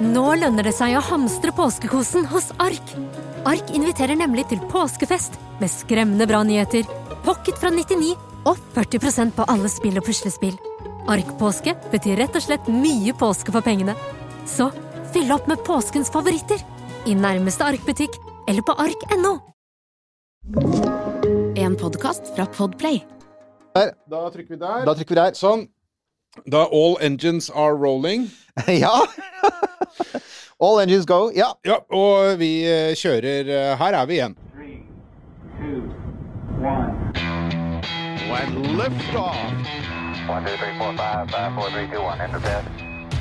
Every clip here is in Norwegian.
Nå lønner det seg å hamstre påskekosen hos Ark. Ark inviterer nemlig til påskefest med skremmende bra nyheter, pocket fra 99 og 40% på alle spill og puslespill. Ark-påske betyr rett og slett mye påske for pengene. Så fyll opp med påskens favoritter i nærmeste Ark-butikk eller på ark.no. En podkast fra Podplay. Da trykker vi der. Da trykker vi der. Sånn. Da all engines are rolling. ja! All engines go. Ja. Ja, og vi eh, kjører eh, Her er vi igjen. Three, two, one. When liftoff. One, two, three, four, five, five, four, three, two, one. Enter bed.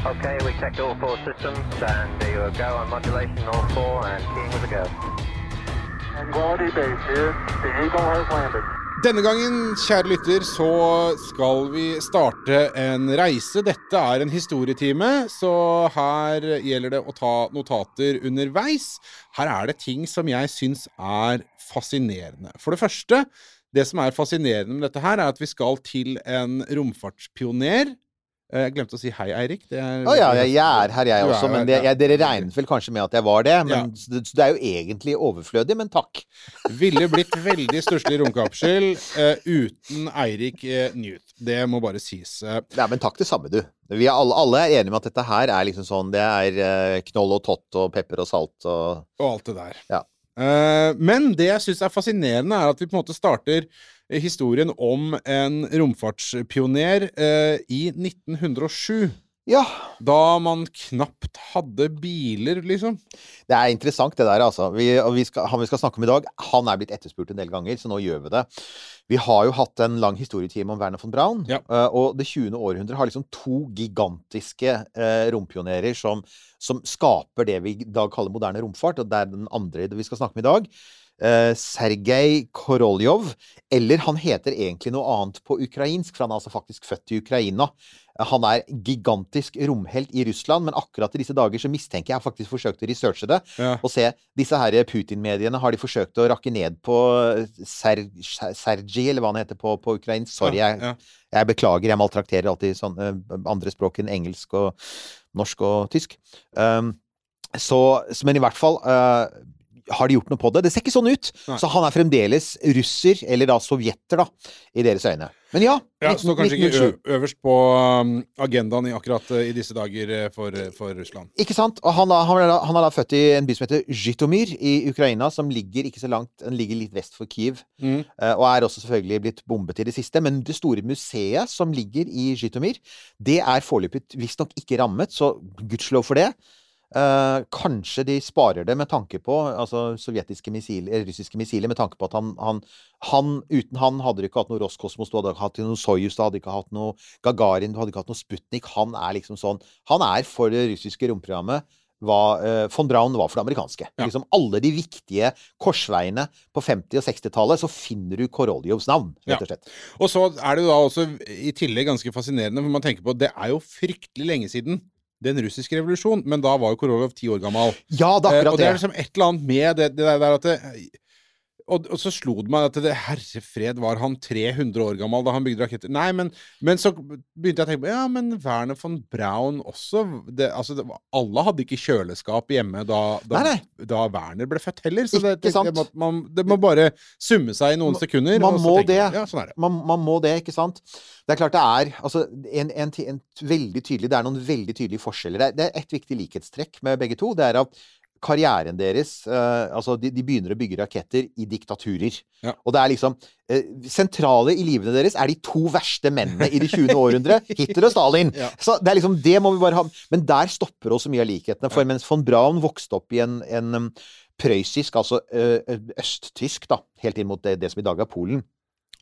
Okay, we checked all four systems, and there you go on modulation, all four, and keying with a go. Quality base here. The Eagle has landed. Denne gangen, kjære lytter, så skal vi starte en reise. Dette er en historietime, så her gjelder det å ta notater underveis. Her er det ting som jeg syns er fascinerende. For det første, det som er fascinerende med dette her, er at vi skal til en romfartspioner. Eh, Jeg glemte å si hei, Eirik. Det er, oh, ja, jeg, er her, jeg også. Men det, jeg, dere regnet vel kanskje med at jeg var det. Men, Ja. det, det er jo egentlig overflødig, men takk. Ville blitt veldig stusslig romkapsel uh, uten Eirik uh, Newt. Det må bare sies. Uh. Ja, men takk det samme, du. Vi er alle, alle er enige med at dette her er liksom sånn Det er eh, knoll og tott og pepper og salt og og alt det der. Ja. Eh, men det jeg syns er fascinerende, er at vi på en måte starter eh, historien om en romfartspioner eh, i 1907. Ja. Da man knapt hadde biler, liksom. Det er interessant, det der, altså. Vi, og vi skal, han vi skal snakke om i dag, han er blitt etterspurt en del ganger, så nå gjør vi det. Vi har jo hatt en lang historietime om Werner von Braun, Ja. eh, og det 20. århundre har liksom to gigantiske eh, rompionerer som, som skaper det vi i dag kaller moderne romfart, og det er den andre vi skal snakke om i dag. Uh, Sergej Koroljov, eller han heter egentlig noe annet på ukrainsk, for han er altså faktisk født i Ukraina. Eh, Han er gigantisk romhelt i Russland, men akkurat i disse dager så mistenker jeg, jeg har faktisk forsøkt å researche det, Ja. og se disse her Putin-mediene, har de forsøkt å rakke ned på Ser Sergi, eller hva han heter på, på ukrainsk? Sorry, jeg, Ja. jeg beklager, jeg maltrakterer alltid sånne eh, andre språk enn engelsk og norsk og tysk. Um, så, men i hvert fall eh, har de gjort noe på det. Det ser ikke sånn ut. Nei. Så han er fremdeles russer, eller da sovjeter, da, i deres øyne. Men ja. Ja, 19- Står kanskje ikke 1907. ø øverst på um, agendaen i akkurat eh, i disse dager eh, for, for Russland. Ikke sant? Og han, han, han er da født i en by som heter Zhytomyr i Ukraina, som ligger ikke så langt Den ligger litt vest for Kiev. Mm. eh, Og er også selvfølgelig blitt bombet i det siste. Men det store museet som ligger i Zhytomyr, det er foreløpig visstnok ikke rammet, så gudskjelov for det. Eh, kanskje de sparer det med tanke på altså sovjetiske missiler, eller russiske missiler, med tanke på at han, han, han Uten han hadde du ikke hatt noe Roskosmos, du hadde ikke hatt noe Soyuz, du hadde ikke hatt noe Gagarin, du hadde ikke hatt noe Sputnik. Han er liksom sånn Han er for det russiske romprogrammet hva eh, von Braun var for det amerikanske. Ja. Liksom Alle de viktige korsveiene på 50- og 60-tallet, så finner du Koroljovs navn, rett og slett. Og så er det jo da også i tillegg ganske fascinerende, for man tenker på det er jo fryktelig lenge siden den russiske revolusjon, men da var jo Korolov ti år gammel. Ja, det er Eh, og det det. er liksom et eller annet med det, det der at det, og, og så slo det meg at det, herre fred, var han 300 år gammel da han bygde raketter? Nei, men, men så begynte jeg å tenke på Ja, men Werner von Braun også det, altså, det, Alle hadde ikke kjøleskap hjemme da, da, Nei, da Werner ble født heller. Så det, må, man, det må bare summe seg i noen sekunder. man må det. man, Ja, sånn det. Man, man må det, ikke sant? Det er klart det er altså, en, en, en veldig tydelig, Det er noen veldig tydelige forskjeller. Det er, det er ett viktig likhetstrekk med begge to. Det er at karrieren deres uh, Altså, de, de begynner å bygge raketter i diktaturer. Ja. Og det er liksom uh, Sentrale i livene deres er de to verste mennene i det 20. århundre. Hitler og Stalin. Ja. Så det er liksom Det må vi bare ha Men der stopper også mye av likhetene. For mens von Braun vokste opp i en, en um, prøyssisk, altså østtysk, da, helt inn mot det, det som i dag er Polen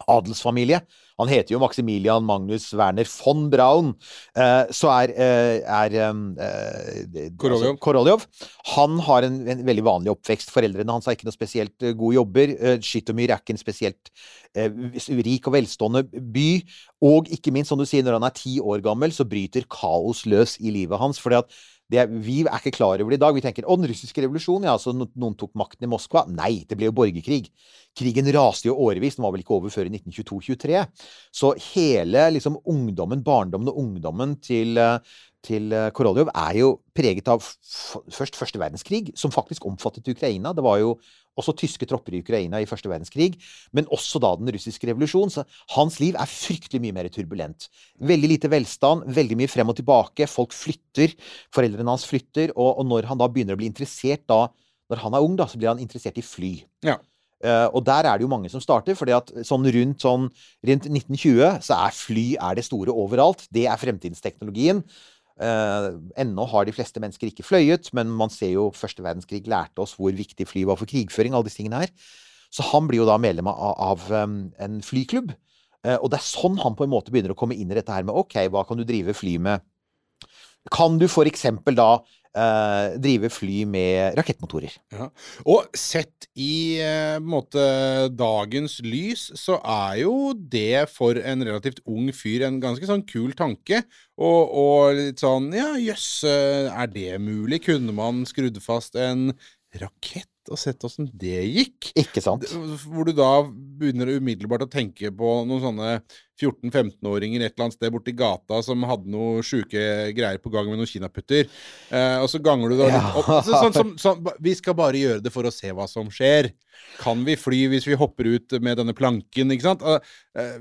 adelsfamilie. Han heter jo Maximilian Magnus Werner von Braun. Eh, så er, eh, er um, eh, Koroljov. Altså, Koroljov. Han har en, en veldig vanlig oppvekst. Foreldrene hans har ikke noe spesielt gode jobber. Skytomyr er ikke en spesielt rik og velstående by. Og ikke minst, som du sier, når han er ti år gammel, så bryter kaos løs i livet hans. fordi at er- vi er ikke klar over det i dag. Vi tenker å, den russiske revolusjonen, ja, så noen tok makten i Moskva. Nei, det ble jo borgerkrig. Krigen raste jo årevis. Den var vel ikke over før i 1922-23. Så hele liksom ungdommen, barndommen og ungdommen til, eh, til eh, Koroljov er jo preget av først første verdenskrig, som faktisk omfattet Ukraina. Det var jo også tyske tropper i Ukraina i første verdenskrig, men også da den russiske revolusjonen. Så hans liv er fryktelig mye mer turbulent. Veldig lite velstand, veldig mye frem og tilbake. Folk flytter. Foreldrene hans flytter. Og, og når han da begynner å bli interessert da, når han er ung, da, så blir han interessert i fly. Ja. Uh, og der er det jo mange som starter, fordi at sånn rundt, sånn, rundt 1920 så er fly er det store overalt. Det er fremtidsteknologien. Uh, ennå har de fleste mennesker ikke fløyet, men man ser jo første verdenskrig lærte oss hvor viktig fly var for krigføring. alle disse tingene her. Så han blir jo da medlem av, av um, en flyklubb. Eh, og det er sånn han på en måte begynner å komme inn i dette her med OK, hva kan du drive fly med? Kan du for eksempel da uh, drive fly med rakettmotorer? Ja. Og sett i eh, måte dagens lys, så er jo det for en relativt ung fyr en ganske sånn kul tanke. Og, og litt sånn ja, jøss, eh, er det mulig? Kunne man skrudd fast en rakett? Og sett åssen det gikk. Ikke sant? Hvor du da begynner umiddelbart å tenke på noen sånne 14-15-åringer et eller annet sted borti gata som hadde noe sjuke greier på gang med noen kinaputter. Eh, og så ganger du det Ja. litt opp. Så, sånn, sånn, sånn, vi skal bare gjøre det for å se hva som skjer. Kan vi fly hvis vi hopper ut med denne planken, ikke sant? Eh,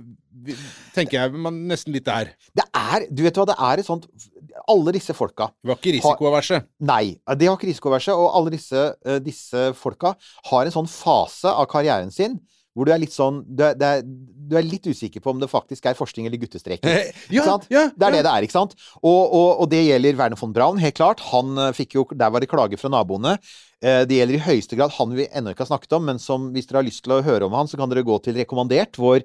tenker jeg man nesten litt der. Det er Du vet hva, det er et sånt Alle disse folka Det var ikke risikoaverse. Nei, det har ikke risikoverset. Og alle disse, eh, disse folka har en sånn fase av karrieren sin hvor du er litt sånn du er, det er, du er litt usikker på om det faktisk er forskning eller guttestreker. ja, ja, Det er det det er, ikke sant? Og, og, og det gjelder Werner von Braun, helt klart. Han eh, fikk jo, Der var det klager fra naboene. Eh, Det gjelder i høyeste grad han vi ennå ikke har snakket om, men som hvis dere har lyst til å høre om han, så kan dere gå til Rekommandert, hvor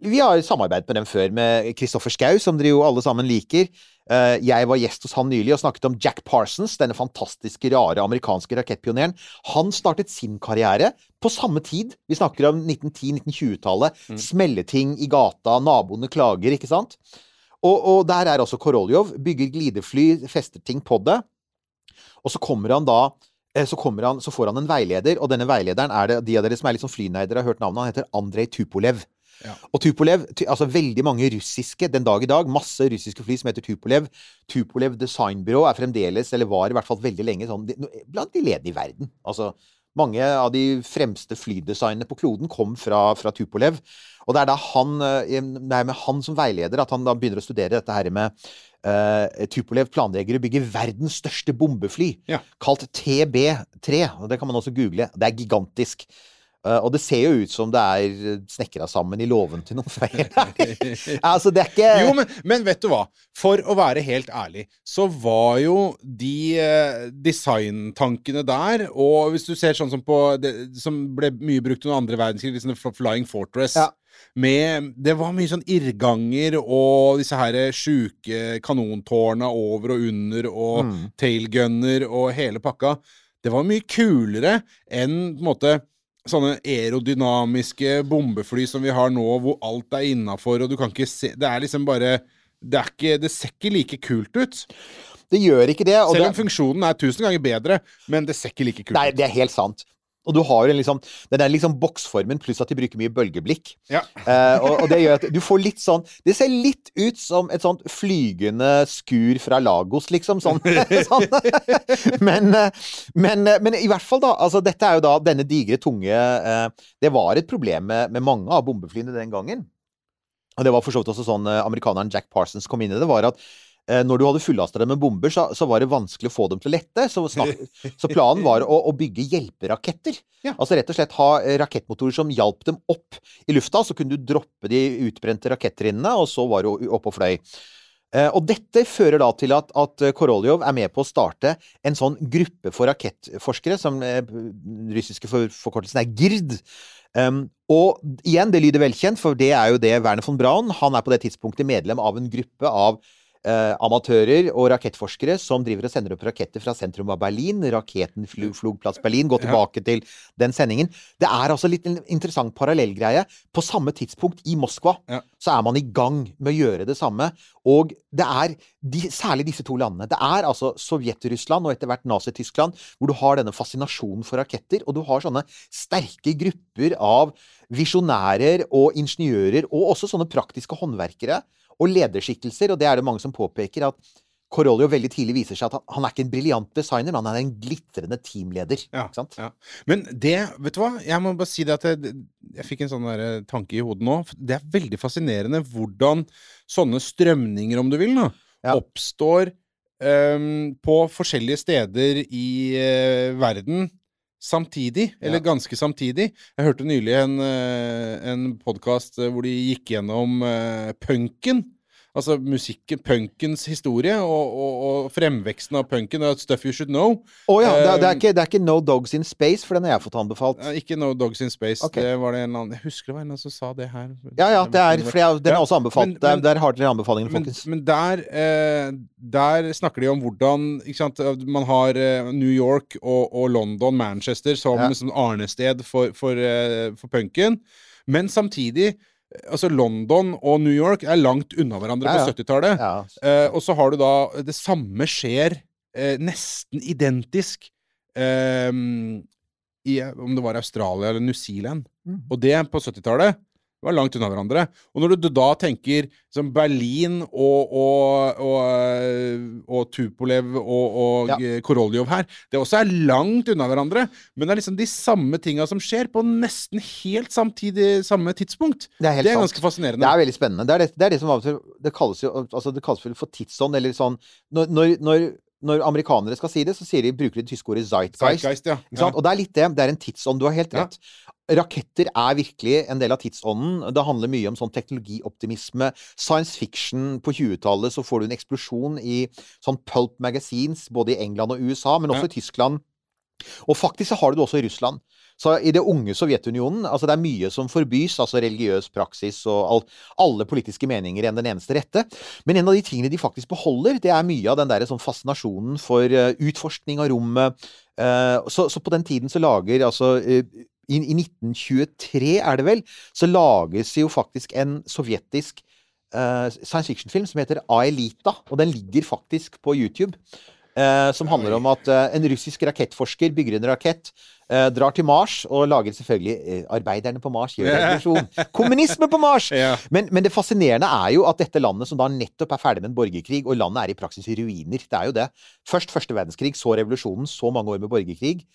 vi har samarbeidet med dem før, med Kristoffer Schou, som dere jo alle sammen liker. Eh, Jeg var gjest hos han nylig og snakket om Jack Parsons, denne fantastiske, rare amerikanske rakettpioneren. Han startet sin karriere på samme tid. Vi snakker om 1910-1920-tallet. Smelleting i gata, naboene klager, ikke sant? Og, og der er også Koroljov. Bygger glidefly, fester ting på det. Og så kommer han da eh, så, han, så får han en veileder, og denne veilederen er det de av dere som er litt sånn flynerder, har hørt navnet. Han heter Andrej Tupolev. Ja. Og Tupolev, altså veldig mange russiske den dag i dag, masse russiske fly som heter Tupolev. Tupolev Designbyrå er fremdeles, eller var i hvert fall veldig lenge, sånn, blant de ledende i verden. Altså, mange av de fremste flydesignene på kloden kom fra, fra Tupolev. Og det er da han, eh, det er med han som veileder at han da begynner å studere dette her med Uh, Tupolev planlegger å bygge verdens største bombefly, Ja. kalt kalt TB3. Og det kan man også google. Det er gigantisk. Eh, og det ser jo ut som det er snekra sammen i låven til noen feil. altså, det er ikke Jo, men, men vet du hva? For å være helt ærlig, så var jo de eh, designtankene der, og hvis du ser sånn som på det, Som ble mye brukt under andre verdenskrig, liksom Flying Fortress. Ja. Med, det var mye sånn irrganger og disse her sjuke kanontårna over og under og Mm. tailgunner og hele pakka. Det var mye kulere enn på en måte sånne aerodynamiske bombefly som vi har nå, hvor alt er innafor, og du kan ikke se Det er liksom bare det, er ikke, det ser ikke like kult ut. Det gjør ikke det. Selv det, om funksjonen er tusen ganger bedre, men det ser ikke like kult Nei, ut. det er helt sant. Og du har jo liksom, den der liksom boksformen, pluss at de bruker mye bølgeblikk. Ja. Eh, og, og det gjør at du får litt sånn Det ser litt ut som et sånt flygende skur fra Lagos, liksom. Sånn. sånn. Men, eh, men, eh, men i hvert fall, da. Altså, dette er jo da denne digre, tunge eh, Det var et problem med, med mange av bombeflyene den gangen. Og det var for så vidt også sånn eh, amerikaneren Jack Parsons kom inn i det, var at når du hadde fullasta dem med bomber, så, så var det vanskelig å få dem til å lette. Så, snak, så planen var å, å bygge hjelperaketter. Ja. Altså rett og slett ha eh, rakettmotorer som hjalp dem opp i lufta. Så kunne du droppe de utbrente rakettrinnene, og så var du oppe og fløy. Eh, og dette fører da til at, at eh, Koroljov er med på å starte en sånn gruppe for rakettforskere, som eh, den russiske for, forkortelsen er GIRD. Um, og igjen, det lyder velkjent, for det er jo det Werner von Braun Han er på det tidspunktet medlem av en gruppe av eh, amatører og rakettforskere som driver og sender opp raketter fra sentrum av Berlin. Raketen flu- flog plass Berlin. Gå tilbake til den sendingen. Det er altså litt en interessant parallellgreie. På samme tidspunkt i Moskva Ja. så er man i gang med å gjøre det samme. Og det er de, særlig disse to landene. Det er altså Sovjet-Russland og etter hvert Nazi-Tyskland hvor du har denne fascinasjonen for raketter, og du har sånne sterke grupper av visjonærer og ingeniører, og også sånne praktiske håndverkere og lederskikkelser, og det er det mange som påpeker, at Korolev veldig tidlig viser seg at han, han er ikke en briljant designer, men han er en glitrende teamleder. Ja, ja. Men det, vet du hva? Jeg må bare si det at jeg, jeg fikk en sånn der eh, tanke i hodet nå. Det er veldig fascinerende hvordan sånne strømninger, om du vil, da, Ja. oppstår um, på forskjellige steder i uh, verden samtidig. Eller Ja. ganske samtidig. Jeg hørte nylig en, uh, en podkast hvor de gikk gjennom eh, punken. Altså musikken, punkens historie, og, og, og fremveksten av punken. og Stuff You Should Know. Å ja, det, det, er ikke, det er ikke No Dogs in Space, for den har jeg fått anbefalt. Ja, ikke No Dogs in Space. Okay. Det var det en annen Jeg husker det var en som sa det her. Ja ja, det er, for jeg, den er også anbefalt. men- der, men- der har dere anbefalingen, folkens. men der, eh, der snakker de om hvordan sant, man har eh, New York og, og London, Manchester, som, Ja. som arnested for, for, eh, for punken. Men samtidig Altså, London og New York er langt unna hverandre Ja, ja. på 70-tallet. Ja. Eh, og så har du da Det samme skjer eh, nesten identisk eh, i Om det var Australia eller New Zealand. Mm. Og det på 70-tallet var langt unna hverandre. Og når du da tenker som Berlin og, og, og, eh, og Tupolev og, og Ja. eh, Koroljov her, det også er langt unna hverandre. Men det er liksom de samme tinga som skjer på nesten helt samtidig samme tidspunkt. Det er helt Det er ganske fascinerende. Det er veldig spennende. Det er det, det, er det som Det kalles jo altså det kalles vel for tidsånd, eller sånn Når, når, når, når amerikanere skal si det, så sier de, bruker de det tyske ordet zeitgeist. Zeitgeist, ja. Sant? Og det er litt det. Det er en tidsånd. Du har helt Ja. rett. Raketter er virkelig en del av tidsånden. Det handler mye om sånn teknologioptimisme. Science fiction på 20-tallet så får du en eksplosjon i sånn pulp magazines, både i England og USA, men også Ja. i Tyskland. Og faktisk så har du det også i Russland. Så i det unge Sovjetunionen altså Det er mye som forbys, altså religiøs praksis og all, alle politiske meninger enn den eneste rette. Men en av de tingene de faktisk beholder, det er mye av den der sånn fascinasjonen for eh, utforskning av rommet. Eh, så, så på den tiden så lager altså eh, i, I 1923, er det vel, så lages jo faktisk en sovjetisk science fiction-film som heter Aelita, og den ligger faktisk på YouTube. Eh, som handler om at eh, en russisk rakettforsker bygger en rakett, eh, drar til Mars og lager selvfølgelig eh, Arbeiderne på Mars gjør revolusjon. Kommunisme på Mars! Ja. Men, men det fascinerende er jo at dette landet, som da nettopp er ferdig med en borgerkrig, og landet er i praksis i ruiner. Det er jo det. Først første verdenskrig, så revolusjonen, så mange år med borgerkrig.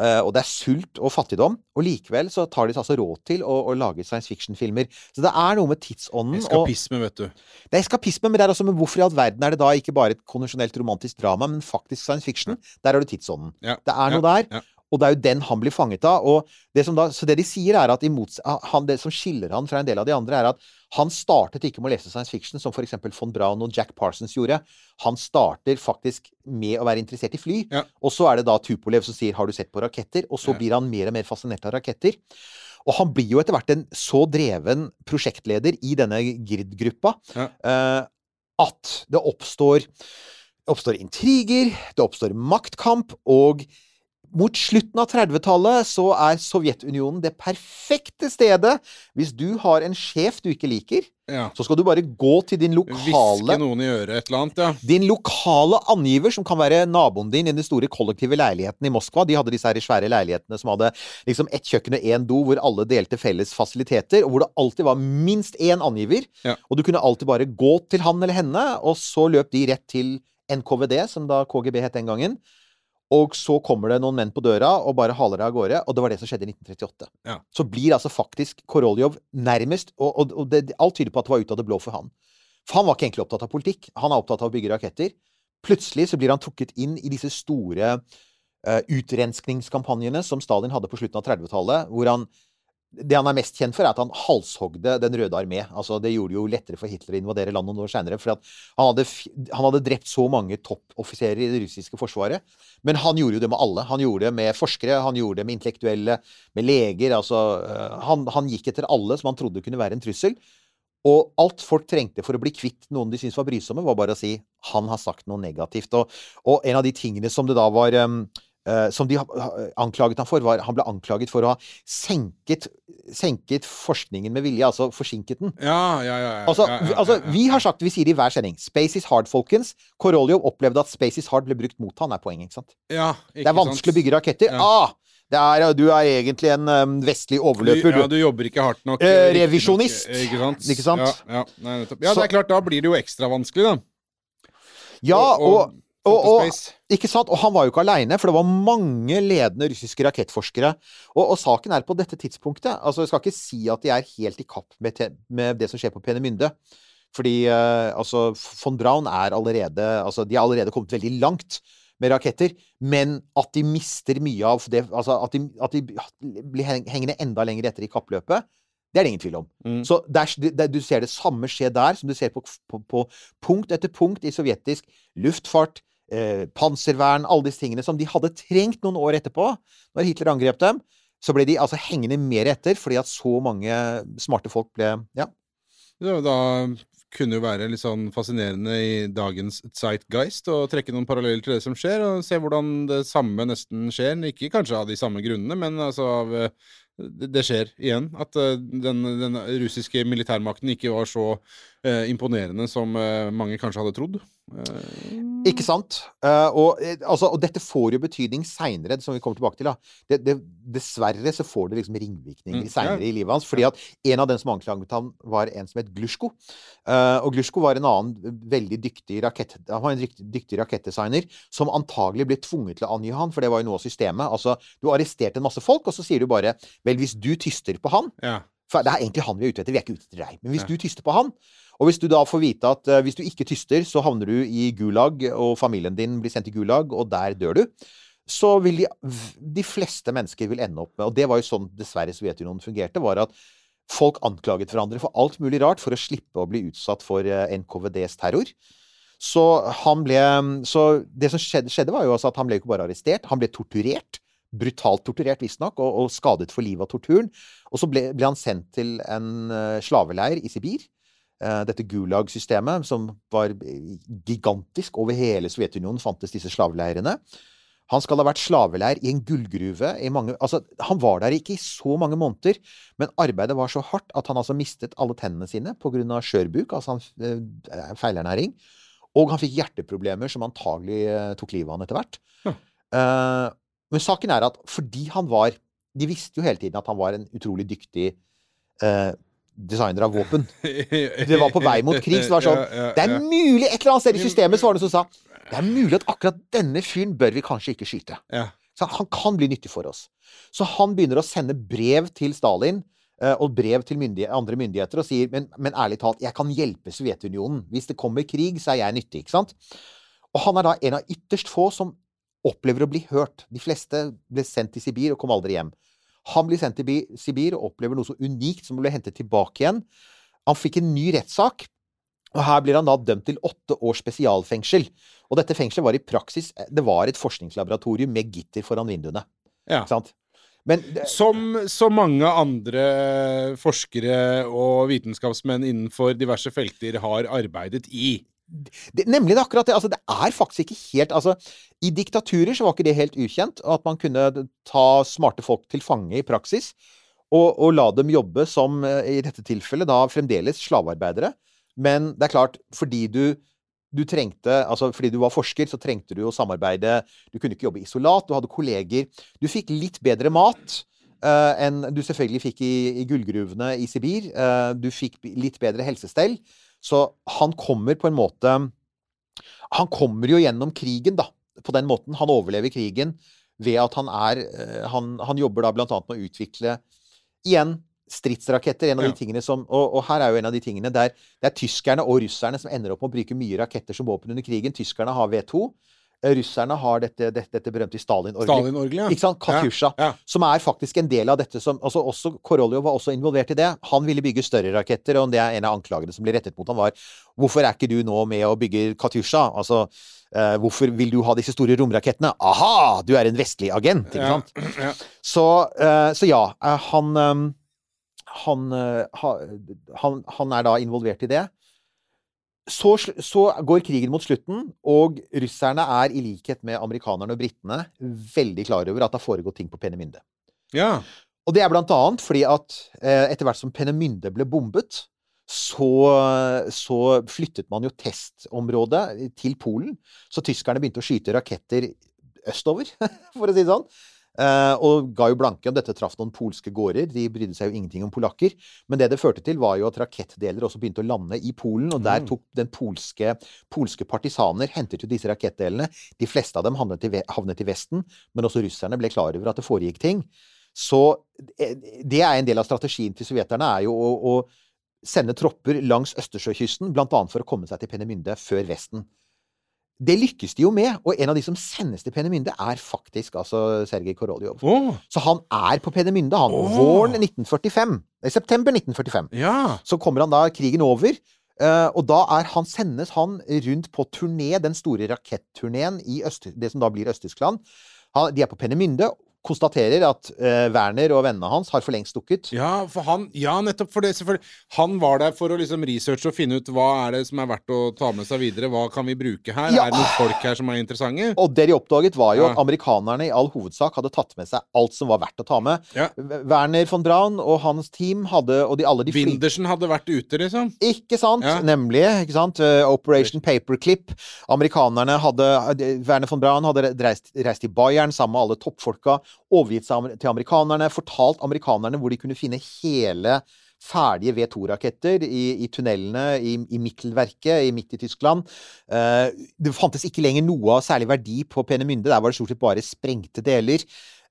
Eh, og det er sult og fattigdom, og likevel så tar de seg altså råd til å, å lage science fiction-filmer. Så det er noe med tidsånden og Eskapisme, vet du. Det er eskapisme, men det er også med hvorfor i all verden er det da ikke bare et konvensjonelt romantisk drama, men faktisk science fiction? Der har du tidsånden. Ja. Det er noe ja, der. ja. Og det er jo den han blir fanget av. Og det som da, så det de sier, er at imot, han, det som skiller han fra en del av de andre, er at han startet ikke med å lese science fiction, som f.eks. von Braun og Jack Parsons gjorde. Han starter faktisk med å være interessert i fly. Ja. Og så er det da Tupolev som sier 'har du sett på raketter?' Og så Ja. blir han mer og mer fascinert av raketter. Og han blir jo etter hvert en så dreven prosjektleder i denne GRID-gruppa Ja. eh, at det oppstår, oppstår intriger, det oppstår maktkamp, og mot slutten av 30-tallet så er Sovjetunionen det perfekte stedet hvis du har en sjef du ikke liker. Ja. Så skal du bare gå til din Hviske lokale noen i øret et eller annet, ja. din lokale angiver, som kan være naboen din i den store kollektive leiligheten i Moskva. De hadde disse her svære leilighetene som hadde liksom ett kjøkken og én do, hvor alle delte felles fasiliteter, og hvor det alltid var minst én angiver. Ja. Og du kunne alltid bare gå til han eller henne, og så løp de rett til NKVD, som da KGB het den gangen. Og så kommer det noen menn på døra og bare haler deg av gårde, og det var det som skjedde i 1938. Ja. Så blir altså faktisk Koroljov nærmest Og, og, og det, alt tyder på at det var ut av det blå for han. For han var ikke egentlig opptatt av politikk. Han er opptatt av å bygge raketter. Plutselig så blir han trukket inn i disse store uh, utrenskningskampanjene som Stalin hadde på slutten av 30-tallet, hvor han det han er mest kjent for, er at han halshogde Den røde armé. Altså, det gjorde det jo lettere for Hitler å invadere landet noen år seinere. For han, hadde, han hadde drept så mange toppoffiserer i det russiske forsvaret. Men han gjorde jo det med alle. Han gjorde det med forskere, han gjorde det med intellektuelle, med leger. Altså, øh, han, han gikk etter alle som han trodde kunne være en trussel. Og alt folk trengte for å bli kvitt noen de syntes var brysomme, var bare å si 'han har sagt noe negativt'. Og, og en av de tingene som det da var eh, som de anklaget han for, var Han ble anklaget for å ha senket, senket forskningen med vilje, altså forsinket den. Ja, ja, ja. Altså, altså, vi har sagt, vi sier det i hver sending, 'Space is hard', folkens. Koroljov opplevde at 'Space is hard' ble brukt mot han, er poenget. ikke sant? Ja, Det er vanskelig å bygge raketter. Ja. Ah! Det er, du er egentlig en um, vestlig Du, overløper, ja, du. du jobber ikke hardt nok. Eh, riktig nok, revisjonist. Ikke sant? Ikke sant? Ja, nei, ja, det er klart, da blir det jo ekstra vanskelig, da. Ja, og, og, Photo og, Ikke sant? Og han var jo ikke aleine, for det var mange ledende russiske rakettforskere. Og, og saken er på dette tidspunktet altså Jeg skal ikke si at de er helt i kapp med, te, med det som skjer på Penemynde. Fordi uh, altså von Braun er allerede altså De har allerede kommet veldig langt med raketter. Men at de mister mye av det Altså at de, at de blir hengende enda lenger etter i kappløpet, det er det ingen tvil om. Mm. Så der, der, du ser det samme skje der som du ser på, på, på punkt etter punkt i sovjetisk luftfart, eh, panservern, alle disse tingene som de hadde trengt noen år etterpå, når Hitler angrep dem. Så ble de altså hengende mer etter fordi at så mange smarte folk ble Ja. Ja, da kunne jo være litt sånn fascinerende i dagens Zeitgeist å trekke noen paralleller til det som skjer, og se hvordan det samme nesten skjer. Ikke kanskje av de samme grunnene, men altså av eh, det skjer igjen. At eh, den, den russiske militærmakten ikke var så eh, imponerende som eh, mange kanskje hadde trodd. Eh, Ikke sant? Eh, og, eh, altså, og dette får jo betydning seinere, som vi kommer tilbake til. Det, det, dessverre så får det liksom ringvirkninger Mm, seinere ja. i livet hans. Fordi at en av dem som anklaget ham, var en som het Glushko. Eh, og Glushko var en annen veldig dyktig rakett... Han var en dyktig, dyktig rakettdesigner som antagelig ble tvunget til å angi han, for det var jo noe av systemet. Altså, du arresterte en masse folk, og så sier du bare Vel, hvis du tyster på han ja. For Det er egentlig han vi er ute etter, vi er ikke ute etter deg. Men hvis du tyster på han, og hvis du da får vite at uh, hvis du ikke tyster, så havner du i Gulag, og familien din blir sendt til Gulag, og der dør du, så vil de, de fleste mennesker vil ende opp med Og det var jo sånn dessverre Sovjetunionen fungerte, var at folk anklaget hverandre for alt mulig rart for å slippe å bli utsatt for eh, NKVDs terror. Så han ble Så det som skjedde, skjedde var jo altså at han ble ikke bare arrestert, han ble torturert. Brutalt torturert, visstnok, og, og skadet for livet av torturen. Og så ble, ble han sendt til en eh, slaveleir i Sibir. Eh, dette Gulag-systemet, som var eh, gigantisk. Over hele Sovjetunionen fantes disse slaveleirene. Han skal ha vært slaveleir i en gullgruve i mange Altså, han var der ikke i så mange måneder, men arbeidet var så hardt at han altså mistet alle tennene sine pga. skjørbuk, altså han, eh, feilernæring. Og han fikk hjerteproblemer som antagelig eh, tok livet av han etter hvert. Ja. Eh, men saken er at fordi han var De visste jo hele tiden at han var en utrolig dyktig eh, designer av våpen. Det var på vei mot krig, så det var sånn Det er mulig Et eller annet sted i systemet så var det noen som sa det er mulig at akkurat denne fyren bør vi kanskje ikke skyte. Så han kan bli nyttig for oss. Så han begynner å sende brev til Stalin eh, og brev til myndighet, andre myndigheter og sier men, men ærlig talt, jeg kan hjelpe Sovjetunionen. Hvis det kommer krig, så er jeg nyttig. ikke sant? Og han er da en av ytterst få som opplever å bli hørt. De fleste ble sendt til Sibir og kom aldri hjem. Han blir sendt til Sibir og opplever noe så unikt som å bli hentet tilbake igjen. Han fikk en ny rettssak, og her blir han da dømt til åtte års spesialfengsel. Og dette fengselet var i praksis Det var et forskningslaboratorium med gitter foran vinduene. Ja. Men Som så mange andre forskere og vitenskapsmenn innenfor diverse felter har arbeidet i. Det, nemlig det akkurat det. Altså, det er faktisk ikke helt altså, I diktaturer så var ikke det helt ukjent at man kunne ta smarte folk til fange i praksis. Og, og la dem jobbe som, eh, i dette tilfellet, da fremdeles slavearbeidere. Men det er klart, fordi du, du trengte Altså fordi du var forsker, så trengte du å samarbeide. Du kunne ikke jobbe isolat, du hadde kolleger. Du fikk litt bedre mat. uh, enn du selvfølgelig fikk i, i gullgruvene i Sibir. Uh, du fikk litt bedre helsestell. Så han kommer på en måte Han kommer jo gjennom krigen, da. På den måten. Han overlever krigen ved at han er eh, Han, han jobber da blant annet med å utvikle igjen stridsraketter. En av Ja. de tingene som og, og her er jo en av de tingene der det er tyskerne og russerne som ender opp med å bruke mye raketter som våpen under krigen. Tyskerne har V2. Russerne har dette, dette, dette berømte Stalin-orgelet. Stalin-orgelet, ja. Ikke sant? Ja, ja. Som er faktisk en del av dette som altså også Koroljov var også involvert i det. Han ville bygge større raketter, og det er en av anklagene som ble rettet mot ham, var Hvorfor er ikke du nå med å bygge Katusha? Altså, eh, hvorfor vil du ha disse store romrakettene? Aha! Du er en vestlig agent, ikke sant? ja. Så, eh, så ja, eh, han eh, han, eh, han han er da involvert i det. Så, så går krigen mot slutten, og russerne er, i likhet med amerikanerne og britene, veldig klar over at det har foregått ting på Penemynde. ja. Og det er blant annet fordi at eh, etter hvert som Penemynde ble bombet, så, så flyttet man jo testområdet til Polen. Så tyskerne begynte å skyte raketter østover, for å si det sånn. Eh, og ga jo blanke om dette traff noen polske gårder. De brydde seg jo ingenting om polakker. Men det det førte til, var jo at rakettdeler også begynte å lande i Polen. Og der Mm. tok den polske, polske partisaner hentet jo disse rakettdelene. De fleste av dem havnet i, havnet i Vesten, men også russerne ble klar over at det foregikk ting. Så eh, det er en del av strategien til sovjeterne, er jo å, å sende tropper langs Østersjøkysten, bl.a. for å komme seg til Penemynde før Vesten. Det lykkes de jo med, og en av de som sendes til Penemynde, er faktisk altså Sergej Koroljov. Oh. Så han er på Penemynde, han. Oh. Våren 1945. I september 1945. ja. Så kommer han da krigen over. eh, og da er han, sendes han rundt på turné, den store raketturneen i Øst, det som da blir Øst-Tyskland. De er på Penemynde, konstaterer at uh, Werner og vennene hans har for lengst dukket. Ja, for han, ja, nettopp for det. Selvfølgelig. Han var der for å liksom researche og finne ut hva er det som er verdt å ta med seg videre. Hva kan vi bruke her? Ja. Er det noen folk her som er interessante? Og det de oppdaget, var jo Ja. at amerikanerne i all hovedsak hadde tatt med seg alt som var verdt å ta med. Werner von Braun og hans team hadde, og de, alle de Windersen hadde vært ute, liksom. Ikke sant? Nemlig. ikke sant? Eh, Operation Paperclip. Amerikanerne hadde eh, Werner von Braun hadde reist, reist til Bayern sammen med alle toppfolka. Overgitt seg til amerikanerne. Fortalt amerikanerne hvor de kunne finne hele ferdige V2-raketter i, i tunnelene i, i Mikkelverket i midt i Tyskland. Eh, det fantes ikke lenger noe av særlig verdi på Penemynde. Der var det stort sett bare sprengte deler.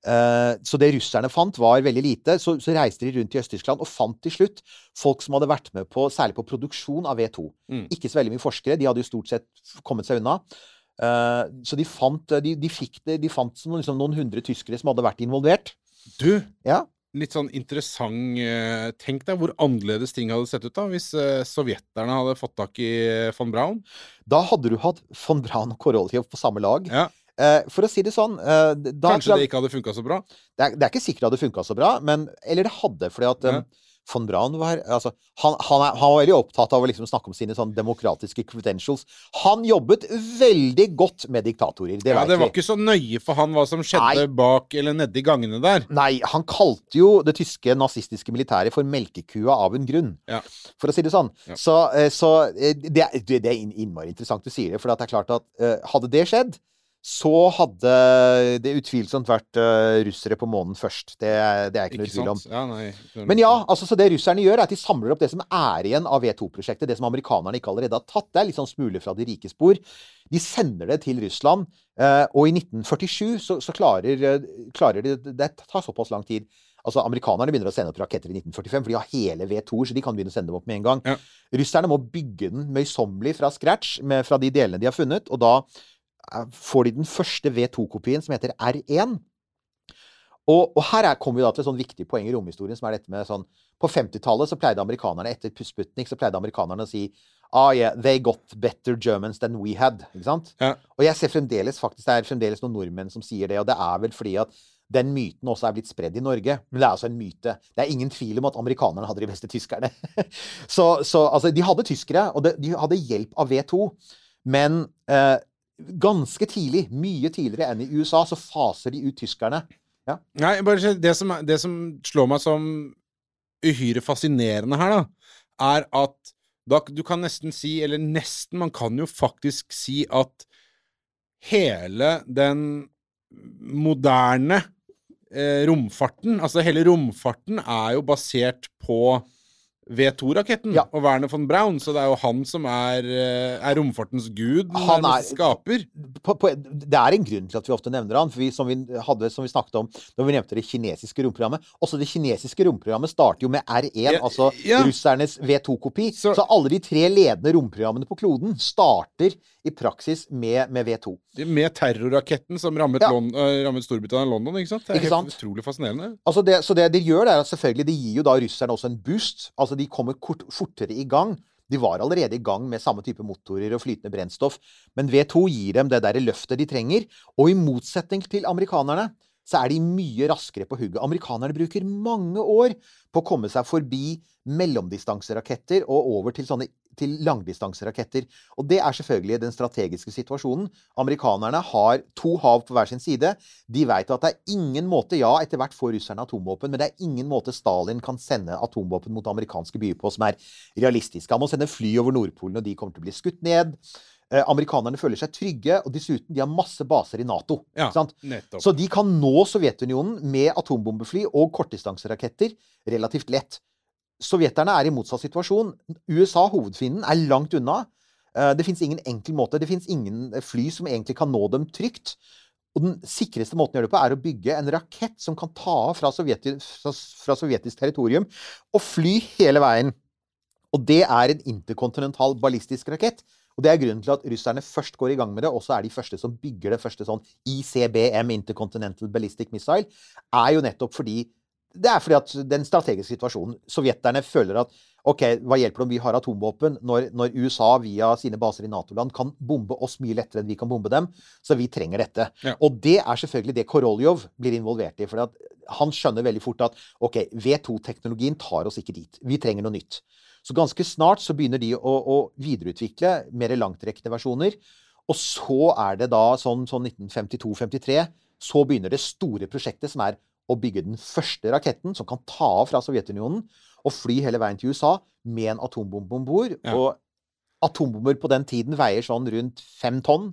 Eh, så det russerne fant, var veldig lite. Så, så reiste de rundt i Øst-Tyskland og fant til slutt folk som hadde vært med på, særlig på produksjon av V2. Mm. Ikke så veldig mye forskere. De hadde jo stort sett kommet seg unna. Eh, så de fant, de, de fikk det, de fant som liksom noen hundre tyskere som hadde vært involvert. Du, Ja. litt sånn interessant eh, Tenk deg hvor annerledes ting hadde sett ut da hvis eh, sovjeterne hadde fått tak i eh, von Braun. Da hadde du hatt von Braun og Koroljov på samme lag. Ja. Eh, for å si det sånn eh, da, Kanskje det ikke hadde funka så bra? det, er, det er ikke sikkert det hadde funka så bra, men Eller det hadde, fordi at Ja. Von Braun var altså, han, han, er, han var veldig opptatt av å liksom snakke om sine sånn demokratiske credentials. Han jobbet veldig godt med diktatorer. Det Ja, Det var vi. ikke så nøye for han hva som skjedde Nei. bak eller nedi gangene der. Nei, han kalte jo det tyske nazistiske militæret for melkekua av en grunn. Ja. For å si det sånn. Ja. Så, eh, så eh, det, det det er innmari interessant du sier det. For det er klart at eh, hadde det skjedd, så hadde det utvilsomt vært eh, russere på månen først. Det, det er ikke noe Ikke tvil om. Ja, nei, Men ja, altså, så det russerne gjør, er at de samler opp det som er igjen av V2-prosjektet. Det som amerikanerne ikke allerede har tatt. Det er litt sånn smuler fra de rike spor. De sender det til Russland. eh, og i 1947 så, så klarer, eh, klarer de Det tar såpass lang tid. Altså, Amerikanerne begynner å sende opp raketter i 1945, for de har hele V2, så de kan begynne å sende dem opp med en gang. Ja. Russerne må bygge den møysommelig fra scratch, med, fra de delene de har funnet. Og da får de den første V2-kopien, som heter R1. Og, og her er, kommer vi da til et sånn viktig poeng i romhistorien, som er dette med sånn På 50-tallet så pleide amerikanerne, etter Sputnik, så pleide amerikanerne å si Ah, yeah, they got better Germans than we had. Ikke sant? Ja. Og jeg ser fremdeles faktisk, det er fremdeles noen nordmenn som sier det, og det er vel fordi at den myten også er blitt spredd i Norge. Men det er altså en myte. Det er ingen tvil om at amerikanerne hadde de beste tyskerne. så, så altså, de hadde tyskere, og de, de hadde hjelp av V2. Men eh, ganske tidlig, mye tidligere enn i USA, så faser de ut tyskerne. Nei, bare det som, det som slår meg som uhyre fascinerende her, da, er at da, du kan nesten si, eller nesten, man kan jo faktisk si at hele den moderne eh, romfarten, altså hele romfarten, er jo basert på V2-raketten Ja. og Werner von Braun, så det er jo han som er, eh, er romfartens gud, Han er- skaper. på, på, det er en grunn til at vi ofte nevner han, for vi, som, vi hadde, som vi snakket om da vi nevnte det kinesiske romprogrammet. Også det kinesiske romprogrammet starter jo med R1, Ja, altså ja. russernes V2-kopi. Så- Så, alle de tre ledende romprogrammene på kloden starter i praksis med, med V2. Med terrorraketten som rammet, Ja. Lon øh, rammet Storbritannia og London. ikke sant? Det er Ikke helt sant? utrolig fascinerende. Altså det, så det de gjør, det er at selvfølgelig de gir jo da russerne også en boost. Altså de kommer kort, fortere i gang. De var allerede i gang med samme type motorer og flytende brennstoff. Men V2 gir dem det der løftet de trenger. Og i motsetning til amerikanerne, så er de mye raskere på hugget. Amerikanerne bruker mange år på å komme seg forbi mellomdistanseraketter og over til sånne til langdistanseraketter. Og det er selvfølgelig den strategiske situasjonen. Amerikanerne har to hav på hver sin side. De vet at det er ingen måte Ja, etter hvert får russerne atomvåpen, men det er ingen måte Stalin kan sende atomvåpen mot amerikanske byer på som er realistisk. Han må sende fly over Nordpolen, og de kommer til å bli skutt ned. Eh, amerikanerne føler seg trygge, og dessuten de har masse baser i Nato. Ja? Så de kan nå Sovjetunionen med atombombefly og kortdistanseraketter relativt lett. Sovjeterne er i motsatt situasjon. USA, hovedfienden, er langt unna. Eh, Det fins ingen enkel måte. Det fins ingen fly som egentlig kan nå dem trygt. Og den sikreste måten å gjøre det på, er å bygge en rakett som kan ta av fra, fra, fra sovjetisk territorium og fly hele veien. Og det er en interkontinental ballistisk rakett. Og det er grunnen til at russerne først går i gang med det, og så er de første som bygger det første sånn ICBM, Intercontinental Ballistic Missile, er jo nettopp fordi det er fordi at den strategiske situasjonen Sovjeterne føler at OK, hva hjelper det om vi har atomvåpen, når, når USA via sine baser i Nato-land kan bombe oss mye lettere enn vi kan bombe dem? Så vi trenger dette. Ja. Og det er selvfølgelig det Koroljov blir involvert i. For han skjønner veldig fort at OK, V2-teknologien tar oss ikke dit. Vi trenger noe nytt. Så ganske snart så begynner de å, å videreutvikle mer langtrekkende versjoner. Og så er det da sånn, sånn 1952-53 så begynner det store prosjektet, som er å bygge den første raketten som kan ta av fra Sovjetunionen og fly hele veien til USA med en atombombe om bord. Ja. Og atombomber på den tiden veier sånn rundt fem tonn.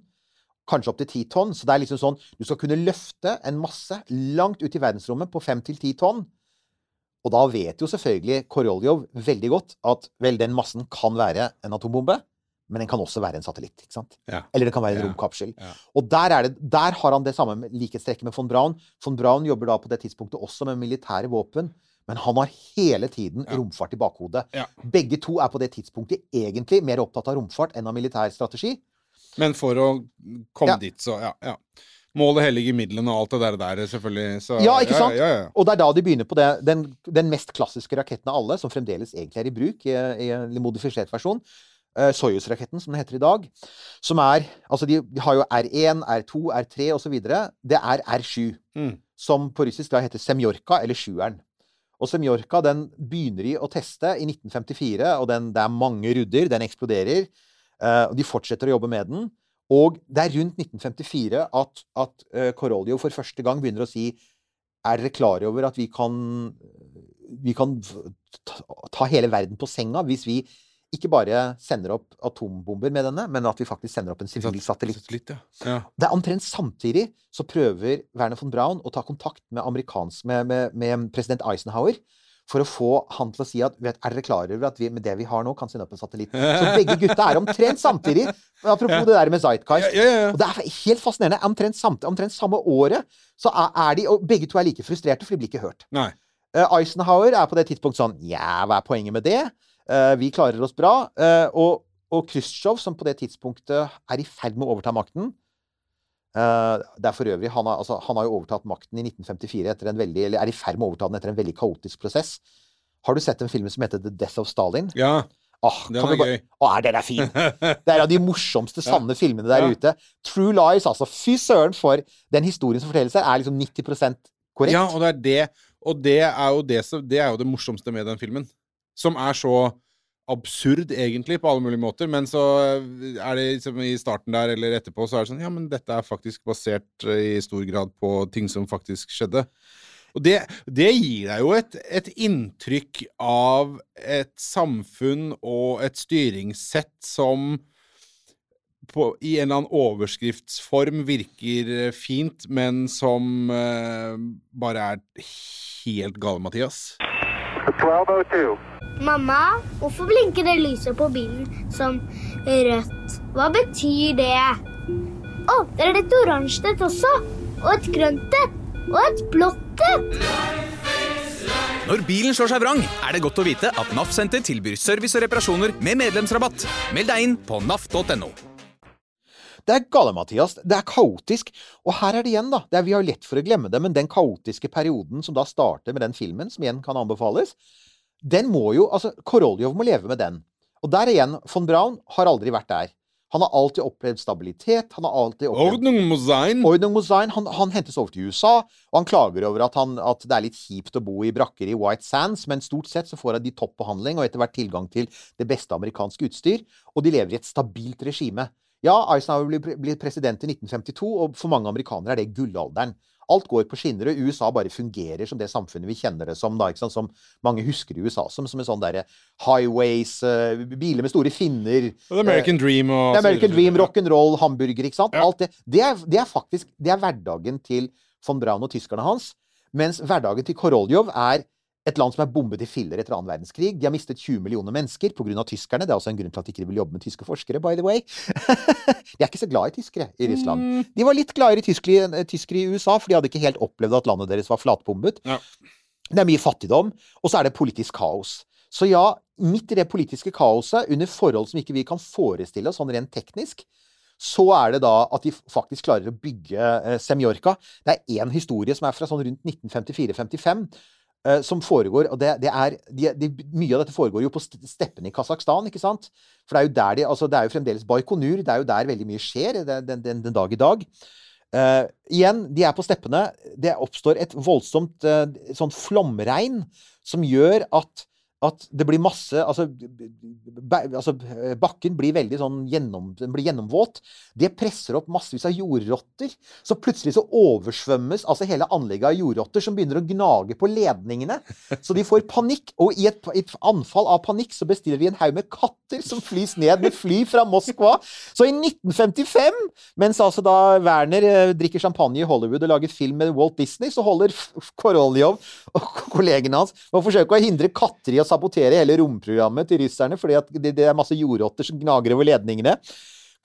Kanskje opptil ti tonn. Så det er liksom sånn Du skal kunne løfte en masse langt ut i verdensrommet på fem til ti tonn. Og da vet jo selvfølgelig Koroljov veldig godt at vel, den massen kan være en atombombe, men den kan også være en satellitt. ikke sant? Ja. Eller det kan være en Ja. romkapsel. Ja. Og der, er det, der har han det samme likhetstrekket med von Braun. Von Braun jobber da på det tidspunktet også med militære våpen, men han har hele tiden romfart i bakhodet. Ja. Begge to er på det tidspunktet egentlig mer opptatt av romfart enn av militær strategi. Men for å komme dit, så ja. ja. Målet helliger midlene og alt det der, der selvfølgelig. Så, Ja, ikke sant? Ja, ja, ja. Og det er da de begynner på det, den, den mest klassiske raketten av alle, som fremdeles egentlig er i bruk i, i en modifisert versjon. Uh, Soyuz-raketten, som den heter i dag. Som er Altså, de, har jo R1, R2, R3 osv. Det er R7. Mm. Som på russisk da heter Semjorka, eller Sjueren. Og Semjorka den begynner de å teste i 1954, og den, det er mange rudder. Den eksploderer. Uh, og de fortsetter å jobbe med den. Og det er rundt 1954 at, at uh, for første gang begynner å si Er dere klar over at vi kan Vi kan ta, hele verden på senga hvis vi ikke bare sender opp atombomber med denne, men at vi faktisk sender opp en sivil satellitt. Satellitt, ja. ja. Det er omtrent samtidig så prøver Werner von Braun å ta kontakt med, med, med, med president Eisenhower for å få han til å si at vet, er dere klar over at vi med det vi har nå, kan sende opp en satellitt? Så begge gutta er omtrent samtidig. Apropos Ja. det der med Zeitgeist. Ja, ja. Og det er helt fascinerende. Omtrent, samt, omtrent samme året så er, er de Og begge to er like frustrerte, for de blir ikke hørt. Nei. Uh, Eisenhower er på det tidspunktet sånn Ja, hva er poenget med det? Uh, vi klarer oss bra. Uh, og, og Khrusjtsjov, som på det tidspunktet er i ferd med å overta makten Det er for øvrig han har, altså, han har jo overtatt makten i 1954 etter en veldig Eller er i ferd med å overta den etter en veldig kaotisk prosess. Har du sett den filmen som heter The Death of Stalin? Ja, Åh, den er bare- gøy. Er den er fin! Det er av de morsomste, sanne filmene der Ja. ute. True Lies, altså. Fy søren for den historien som fortelles her, er liksom 90% korrekt. Ja, og det er det. Og det er jo det, det er jo det morsomste med den filmen. Som er så absurd, egentlig, på alle mulige måter. Men så er det liksom i starten der eller etterpå, så er det sånn Ja, men dette er faktisk basert eh, i stor grad på ting som faktisk skjedde. Og det, det gir deg jo et, et inntrykk av et samfunn og et styringssett som på, i en eller annen overskriftsform virker eh, fint, men som eh, bare er helt gale, Mathias. 1202. Mamma, hvorfor blinker det lyset på bilen som rødt? Hva betyr det? Å, det er et oransje et også. Og et grønt et. Og et blått et. Når bilen slår seg vrang, er det godt å vite at NAF Senter tilbyr service og reparasjoner med medlemsrabatt. Meld deg inn på naf.no. Det er gale, Mathias. Det er kaotisk. Og her er det igjen, da. Det er, vi har lett for å glemme det, men den kaotiske perioden som da starter med den filmen, som igjen kan anbefales, den må jo Altså, Koroljov må leve med den. Og der igjen, von Braun har aldri vært der. Han har alltid opplevd stabilitet. Han har alltid opplevd Ordnung muss sein. Ordnung muss sein. Han, han hentes over til USA, og han klager over at, han, at det er litt kjipt å bo i brakker i White Sands, men stort sett så får de topp behandling og etter hvert tilgang til det beste amerikanske utstyr, og de lever i et stabilt regime. Ja, Eisenhower blir, president i 1952, og for mange amerikanere er det gullalderen. Alt går på skinner, og USA bare fungerer som det samfunnet vi kjenner det som. da? Som mange husker i USA som, som en sånn derre highways, uh, biler med store finner The American Dream og er American. Dream, rock'n'roll, hamburger, ikke sant? Ja. Alt det. Det er, det er faktisk det er hverdagen til von Braun og tyskerne hans. Mens hverdagen til Koroljov er et land som er bombet i filler etter annen verdenskrig. De har mistet 20 millioner mennesker pga. tyskerne. Det er også en grunn til at de ikke vil jobbe med tyske forskere, by the way. de er ikke så glad i tyskere i Russland. Mm. De var litt gladere i tyskere, tyskere i USA, for de hadde ikke helt opplevd at landet deres var flatbombet. Ja. Det er mye fattigdom, og så er det politisk kaos. Så ja, midt i det politiske kaoset, under forhold som ikke vi kan forestille oss sånn rent teknisk, så er det da at de faktisk klarer å bygge eh, Semjorka. Det er én historie som er fra sånn rundt 1954-55. Eh, som foregår, og det, det er de, de, Mye av dette foregår jo på st- steppene i Kasakhstan, ikke sant? For det er jo der de Altså, det er jo fremdeles Baikonur. Det er jo der veldig mye skjer det- den, den, den dag i dag. Uh, igjen, de er på steppene. Det oppstår et voldsomt uh, sånn flomregn som gjør at at det blir masse altså, altså Bakken blir veldig sånn gjennom, blir gjennomvåt. Det presser opp massevis av jordrotter. Så plutselig så oversvømmes altså hele anlegget av jordrotter som begynner å gnage på ledningene. Så de får panikk. Og i et, et anfall av panikk så bestiller de en haug med katter som flys ned med fly fra Moskva. Så i 1955, mens altså da Werner eh, drikker champagne i Hollywood og lager film med Walt Disney, så holder Koroljov og kollegene hans på å forsøke å hindre katter i å sabotere hele romprogrammet til russerne, fordi det, det er masse jordrotter som gnager over ledningene.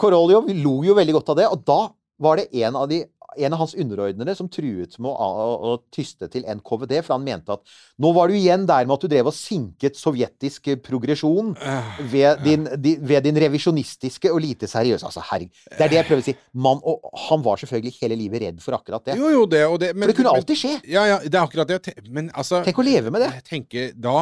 Koroljov lo jo veldig godt av det, og da var det en av, de, en av hans underordnede som truet med å, å, å tyste til NKVD, for han mente at nå var du igjen der med at du drev og sinket sovjetisk progresjon ved din, di, ved din revisjonistiske og lite seriøse Altså, herregud. Det er det jeg prøver å si. Man, og han var selvfølgelig hele livet redd for akkurat det. Jo, jo, det det men, For det kunne alltid skje. Ja, ja, det er akkurat det. Men altså Tenk å leve med det. Jeg tenker, da,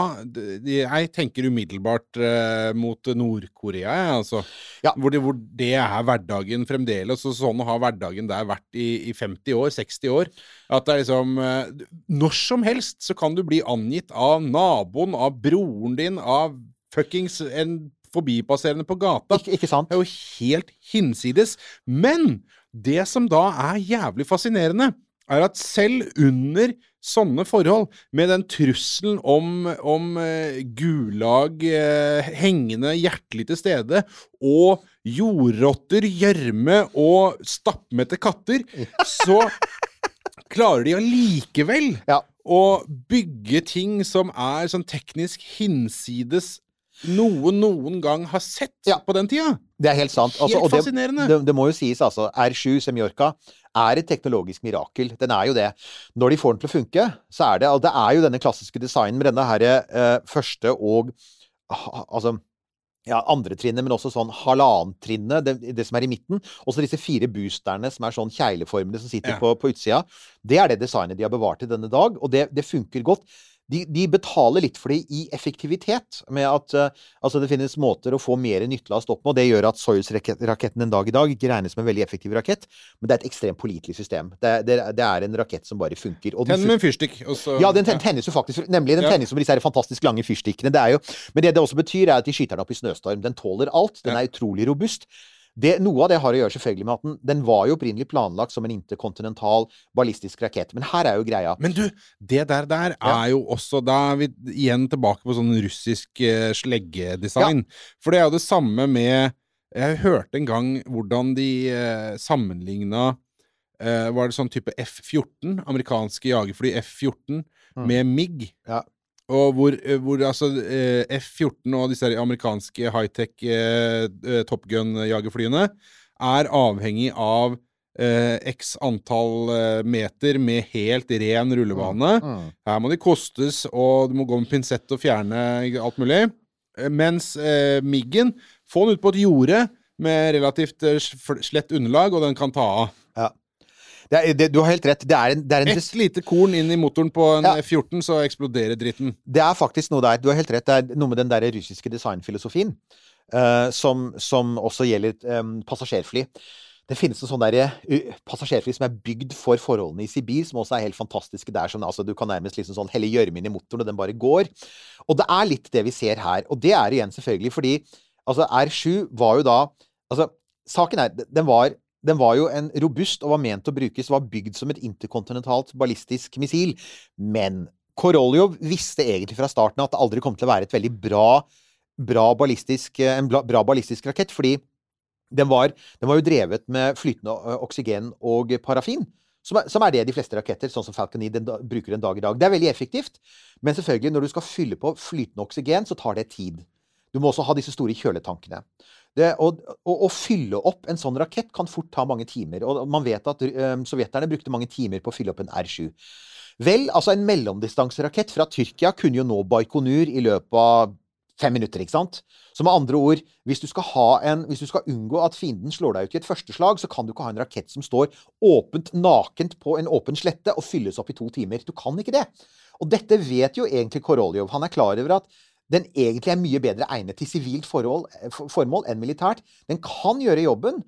jeg tenker umiddelbart uh, mot Nord-Korea, jeg, altså. Ja. Hvor, det, hvor det er hverdagen fremdeles. Og sånn har hverdagen der vært i, i 50 år, 60 år. At det er liksom eh, Når som helst så kan du bli angitt av naboen, av broren din, av fuckings en forbipasserende på gata. Ikke, ikke sant? Det er jo helt hinsides. Men det som da er jævlig fascinerende, er at selv under sånne forhold, med den trusselen om, om eh, gulag eh, hengende hjertelig til stede, og jordrotter, gjørme og stappmette katter, så klarer de allikevel Ja. å bygge ting som er sånn teknisk hinsides noe noen gang har sett Ja. på den tida. Det er helt sant. Altså, Helt og det, fascinerende. det, det må jo sies, altså. R7 Semjorka er et teknologisk mirakel. Den er jo det. Når de får den til å funke, så er det det er jo denne klassiske designen med denne herre eh, første og Altså ja, andre trinnet, men også sånn halvanntrinnet, det, det som er i midten. Og så disse fire boosterne som er sånn kjegleformede som sitter Ja. på, på utsida. Det er det designet de har bevart til denne dag, og det, det funker godt. De, de betaler litt for det i effektivitet, med at uh, altså det finnes måter å få mer nyttelast opp med, og det gjør at Soyuz-raketten en dag i dag ikke regnes som en veldig effektiv rakett, men det er et ekstremt pålitelig system. Det, det, det er en rakett som bare funker. og Tenn med en fyrstikk, ja, den ten- tennes jo faktisk, nemlig den Ja. tennes med disse her fantastisk lange fyrstikkene. Det er jo, men det det også betyr, er at de skyter den opp i snøstorm. Den tåler alt. Den Ja. er utrolig robust. Det, noe av det har å gjøre selvfølgelig med at den, den var jo opprinnelig planlagt som en interkontinental ballistisk rakett. Men her er jo greia. Men du, det der der Ja. er jo også Da er vi igjen tilbake på sånn russisk uh, sleggedesign. For det er jo det samme med Jeg hørte en gang hvordan de uh, sammenligna uh, Var det sånn type F-14, amerikanske jagerfly F-14, Mm. med MIG? Ja. Og hvor, eh, hvor altså eh, F-14 og disse amerikanske high-tech eh, eh, Top Gun-jagerflyene er avhengig av eh, x antall meter med helt ren rullebane. Mm. Her må de kostes, og du må gå med pinsett og fjerne alt mulig. Mens eh, Miggen, få den ut på et jorde med relativt slett underlag, og den kan ta av. Er, det, du har helt rett. Det er en, det er en Et lite korn inn i motoren på en Ja. F-14, så eksploderer dritten. Det er faktisk noe der. Du har helt rett. Det er noe med den der russiske designfilosofien uh, som, som også gjelder um, passasjerfly. Det finnes noen sånne der, uh, passasjerfly som er bygd for forholdene i Sibir, som også er helt fantastiske. der, som sånn, altså, du kan nærmest liksom sånn helle gjørmen i motoren, og den bare går. Og det er litt det vi ser her. Og det er igjen selvfølgelig fordi altså R7 var jo da Altså, saken er Den var den var jo en robust og var ment å brukes, var bygd som et interkontinentalt ballistisk missil. Men Koroljov visste egentlig fra starten at det aldri kom til å være et veldig bra, bra ballistisk, en bra ballistisk rakett, fordi den var, den var jo drevet med flytende oksygen og parafin. Som er, som er, det de fleste raketter, sånn som Falcon 9, den da, bruker en dag i dag. Det er veldig effektivt, men selvfølgelig, når du skal fylle på flytende oksygen, så tar det tid. Du må også ha disse store kjøletankene. Det, å, å, å, fylle opp en sånn rakett kan fort ta mange timer. Og man vet at um, sovjeterne brukte mange timer på å fylle opp en R7. Vel, altså en mellomdistanserakett fra Tyrkia kunne jo nå Baikonur i løpet av fem minutter, ikke sant? Så med andre ord, hvis du, en, hvis du skal unngå at fienden slår deg ut i et første slag, så kan du ikke ha en rakett som står åpent, nakent på en åpen slette og fylles opp i to timer. Du kan ikke det. Og dette vet jo egentlig Koroljov. Han er klar over at den egentlig er mye bedre egnet til sivilt formål enn militært. Den kan gjøre jobben.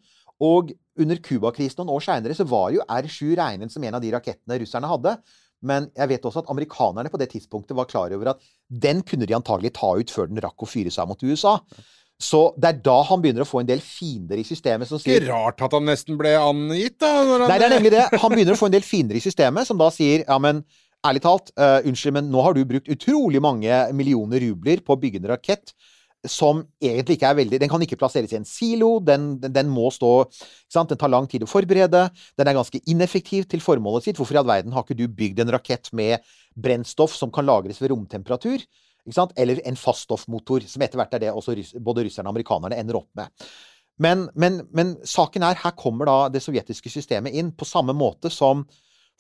Og under Cuba-krisen noen år seinere så var jo R7 regnet som en av de rakettene russerne hadde. Men jeg vet også at amerikanerne på det tidspunktet var klar over at den kunne de antagelig ta ut før den rakk å fyre seg mot USA. Så det er da han begynner å få en del fiender i systemet som sier Ikke rart at han nesten ble angitt, da. Nei, det er nemlig det. Han begynner å få en del fiender i systemet som da sier ja, men ærlig talt, uh, unnskyld, men nå har du brukt utrolig mange millioner rubler på å bygge en rakett som egentlig ikke er veldig Den kan ikke plasseres i en silo. Den, den, den må stå Den tar lang tid å forberede. Den er ganske ineffektiv til formålet sitt. Hvorfor i all verden har ikke du bygd en rakett med brennstoff som kan lagres ved romtemperatur? Eller en faststoffmotor, som etter hvert er det også både russerne og amerikanerne ender opp med. Men, men, men saken er, her kommer da det sovjetiske systemet inn, på samme måte som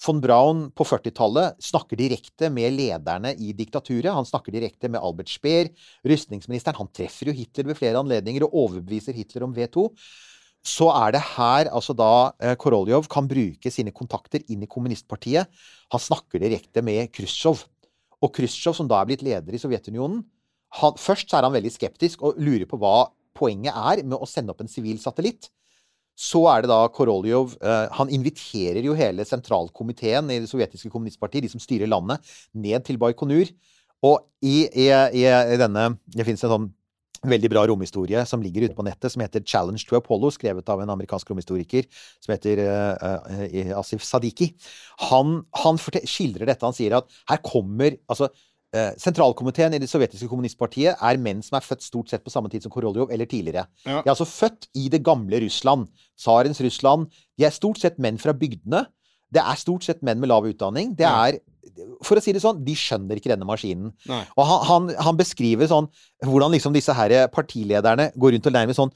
Von Braun på 40-tallet snakker direkte med lederne i diktaturet. Han snakker direkte med Albert Speer, rustningsministeren. Han treffer jo Hitler ved flere anledninger og overbeviser Hitler om V2. Så er det her altså da eh, Koroljov kan bruke sine kontakter inn i kommunistpartiet. Han snakker direkte med Khrusjtsjov. Og Khrusjtsjov, som da er blitt leder i Sovjetunionen han, Først er han veldig skeptisk og lurer på hva poenget er med å sende opp en sivil satellitt. Så er det da Koroljov uh, Han inviterer jo hele sentralkomiteen i det sovjetiske kommunistpartiet, de som styrer landet, ned til Baikonur. Og i, i, i, i denne Det fins en sånn veldig bra romhistorie som ligger ute på nettet, som heter 'Challenge to Apollo', skrevet av en amerikansk romhistoriker som heter uh, uh, Asif Sadiki. Han, han skildrer dette. Han sier at her kommer altså Eh, sentralkomiteen i det sovjetiske kommunistpartiet er menn som er født stort sett på samme tid som Koroljov, eller tidligere. Ja. De er altså født i det gamle Russland. Tsarens Russland. De er stort sett menn fra bygdene. Det er stort sett menn med lav utdanning. Det er For å si det sånn, de skjønner ikke denne maskinen. Nei. Og han, han, han, beskriver sånn hvordan liksom disse her partilederne går rundt og nærmest sånn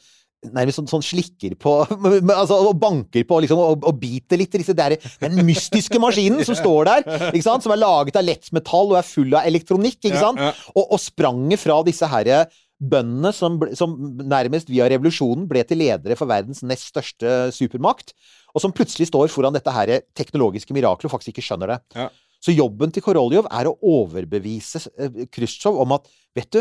nærmest sånn, sånn, slikker på altså, Og banker på liksom, og, og biter litt. Disse der, den mystiske maskinen som står der, ikke sant? som er laget av lett metall og er full av elektronikk. ikke sant? Ja, ja. Og, og, spranget fra disse herre bøndene som, som, nærmest via revolusjonen ble til ledere for verdens nest største supermakt, og som plutselig står foran dette her teknologiske miraklet og faktisk ikke skjønner det. Ja. Så jobben til Koroljov er å overbevise eh, Khrusjtsjov om at vet du,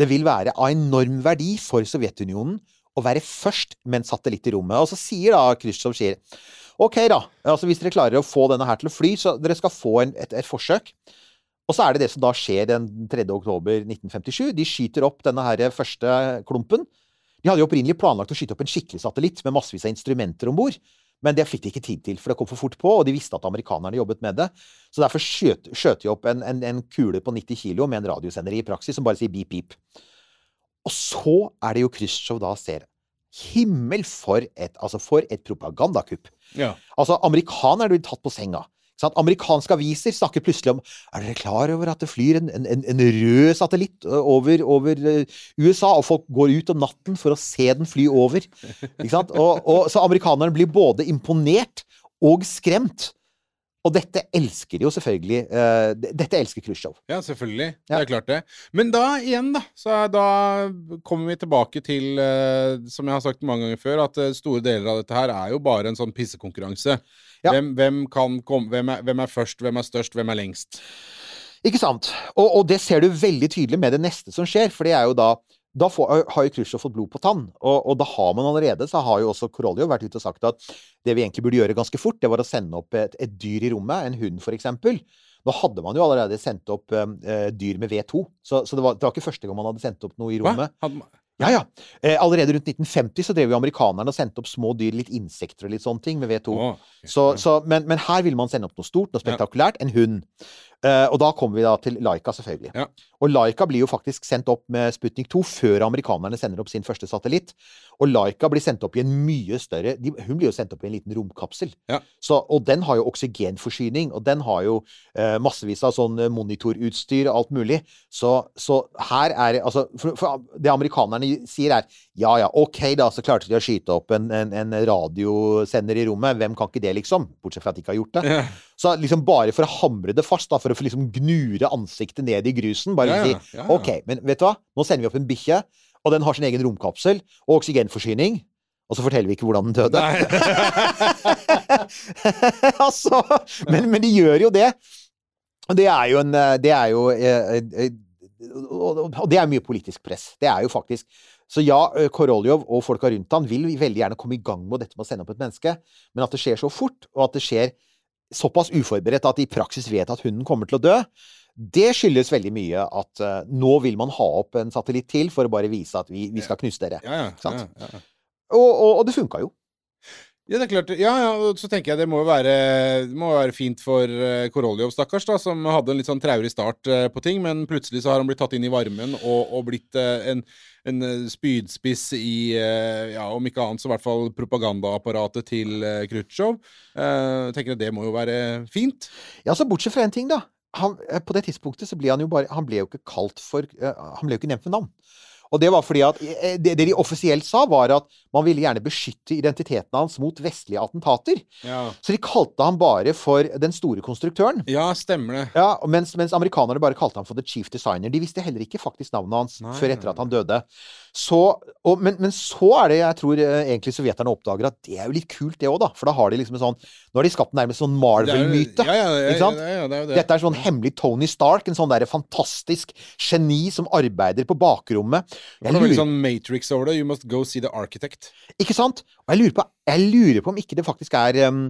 det vil være av enorm verdi for Sovjetunionen å være først med en satellitt i rommet. Og så sier da Khrusjtsjov sier OK, da. Altså, hvis dere klarer å få denne her til å fly, så dere skal få en, et, et, forsøk. Og så er det det som da skjer den 3. oktober 1957. De skyter opp denne her første klumpen. De hadde jo opprinnelig planlagt å skyte opp en skikkelig satellitt med massevis av instrumenter om bord. Men det fikk de ikke tid til, for det kom for fort på, og de visste at amerikanerne jobbet med det. Så derfor skjøt, de opp en, en, en, kule på 90 kilo med en radiosender i praksis som bare sier beep, beep. Og så er det jo Khrusjtsjov da ser Himmel for et, altså for et propagandakupp. Ja. Altså, amerikanerne blir tatt på senga. Sant? Amerikanske aviser snakker plutselig om Er dere klar over at det flyr en, en, en rød satellitt over, over, USA, og folk går ut om natten for å se den fly over? Og, og, så amerikanerne blir både imponert og skremt. Og dette elsker jo selvfølgelig uh, Dette elsker Khrusjtsjov. Ja, selvfølgelig. Ja. Det er klart det. Men da igjen, da. Så da kommer vi tilbake til, uh, som jeg har sagt mange ganger før, at uh, store deler av dette her er jo bare en sånn pissekonkurranse. Ja. Hvem, hvem, kan komme, hvem, er, hvem er først, hvem er størst, hvem er lengst? Ikke sant. Og, og det ser du veldig tydelig med det neste som skjer, for det er jo da da får, har jo Khrusjtsjov fått blod på tann. Og, og, da har man allerede, så har jo også Koroljov vært ute og sagt at det vi egentlig burde gjøre ganske fort, det var å sende opp et, et dyr i rommet, en hund f.eks. Nå hadde man jo allerede sendt opp eh, dyr med V2, så, så det, var, det, var, ikke første gang man hadde sendt opp noe i rommet. Ja, ja. Eh, allerede rundt 1950 så drev jo amerikanerne og sendte opp små dyr, litt insekter og litt sånne ting, med V2. Å, Så, så, men, men her ville man sende opp noe stort, noe spektakulært. En hund. Eh, og da kommer vi da til Laika, selvfølgelig. Ja. Og Laika blir jo faktisk sendt opp med Sputnik 2 før amerikanerne sender opp sin første satellitt. Og Laika blir sendt opp i en mye større de, Hun blir jo sendt opp i en liten romkapsel. Ja. Så, og den har jo oksygenforsyning, og den har jo eh, massevis av sånn eh, monitorutstyr og alt mulig. Så, så her er det Altså, for, for det amerikanerne sier, er ja ja, OK, da, så klarte de å skyte opp en, en, en radiosender i rommet. Hvem kan ikke det, liksom? Bortsett fra at de ikke har gjort det. Ja. Så liksom bare for å hamre det fast, da, for å få liksom gnure ansiktet ned i grusen, bare Ja, si ja, ja. OK, men vet du hva? Nå sender vi opp en bikkje, og den har sin egen romkapsel og oksygenforsyning. Og så forteller vi ikke hvordan den døde. altså, men, men de gjør jo det. Og det er jo en Det er jo eh, eh, og det er mye politisk press. Det er jo faktisk Så ja, eh, Koroljov og folka rundt han vil veldig gjerne komme i gang med dette med å sende opp et menneske, men at det skjer så fort, og at det skjer såpass uforberedt at de i praksis vet at hunden kommer til å dø, det skyldes veldig mye at uh, nå vil man ha opp en satellitt til for å bare vise at vi, vi skal knuse dere. Ja, ja, ja. Og, og, og det funka jo. Ja, det er klart. Ja, ja, så tenker jeg det må jo være, må være fint for uh, Koroljov, stakkars, da, som hadde en litt sånn traurig start eh, på ting, men plutselig så har han blitt tatt inn i varmen og, og blitt eh, en, en eh, spydspiss i, eh, ja, om ikke annet så i hvert fall propagandaapparatet til Khrusjtsjov. Eh, jeg tenker at det må jo være fint. Ja, så bortsett fra en ting, da. Han, eh, på det tidspunktet så ble han jo bare Han ble jo ikke kalt for eh, Han ble jo ikke nevnt med navn. Og det var fordi at eh, det, det de offisielt sa, var at man ville gjerne beskytte identiteten hans mot vestlige attentater. Ja, Så de kalte han bare for den store konstruktøren. ja stemmer det. Ja, mens, mens amerikanerne bare kalte han for the chief designer. De visste heller ikke faktisk navnet hans Nei, før etter at han døde. Så, og, men, men så er det jeg tror eh, egentlig sovjeterne oppdager at det er jo litt kult, det òg, da. For da har de liksom en sånn Nå har de skapt nærmest sånn Marvel-myte. Ja, ja, ja, det det. Dette er sånn hemmelig Tony Stark, en sånn der fantastisk geni som arbeider på bakrommet. Jeg lurer... Det sånn Matrix over det. You must go see the architect. ikke sant? Og jeg lurer, på, jeg lurer på om ikke det faktisk er um,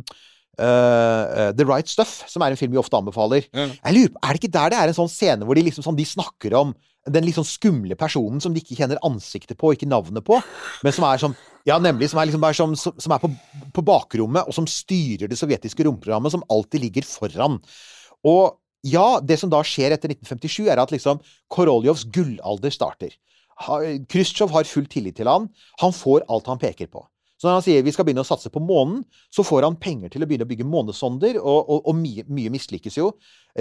uh, The Right Stuff, som er en film vi ofte anbefaler. Mm. Jeg lurer på, Er det ikke der det er en sånn scene hvor de liksom sånn, de snakker om den litt sånn skumle personen som de ikke kjenner ansiktet på, ikke navnet på, men som er som Ja, nemlig. Som er, liksom bare som, som er på, på bakrommet, og som styrer det sovjetiske romprogrammet, som alltid ligger foran. Og ja, det som da skjer etter 1957, er at liksom Koroljovs gullalder starter. Khrusjtsjov har full tillit til han. Han får alt han peker på. Så når han sier vi skal begynne å satse på månen, så får han penger til å begynne å bygge månesonder, og, og, og mye, mye mislykkes jo.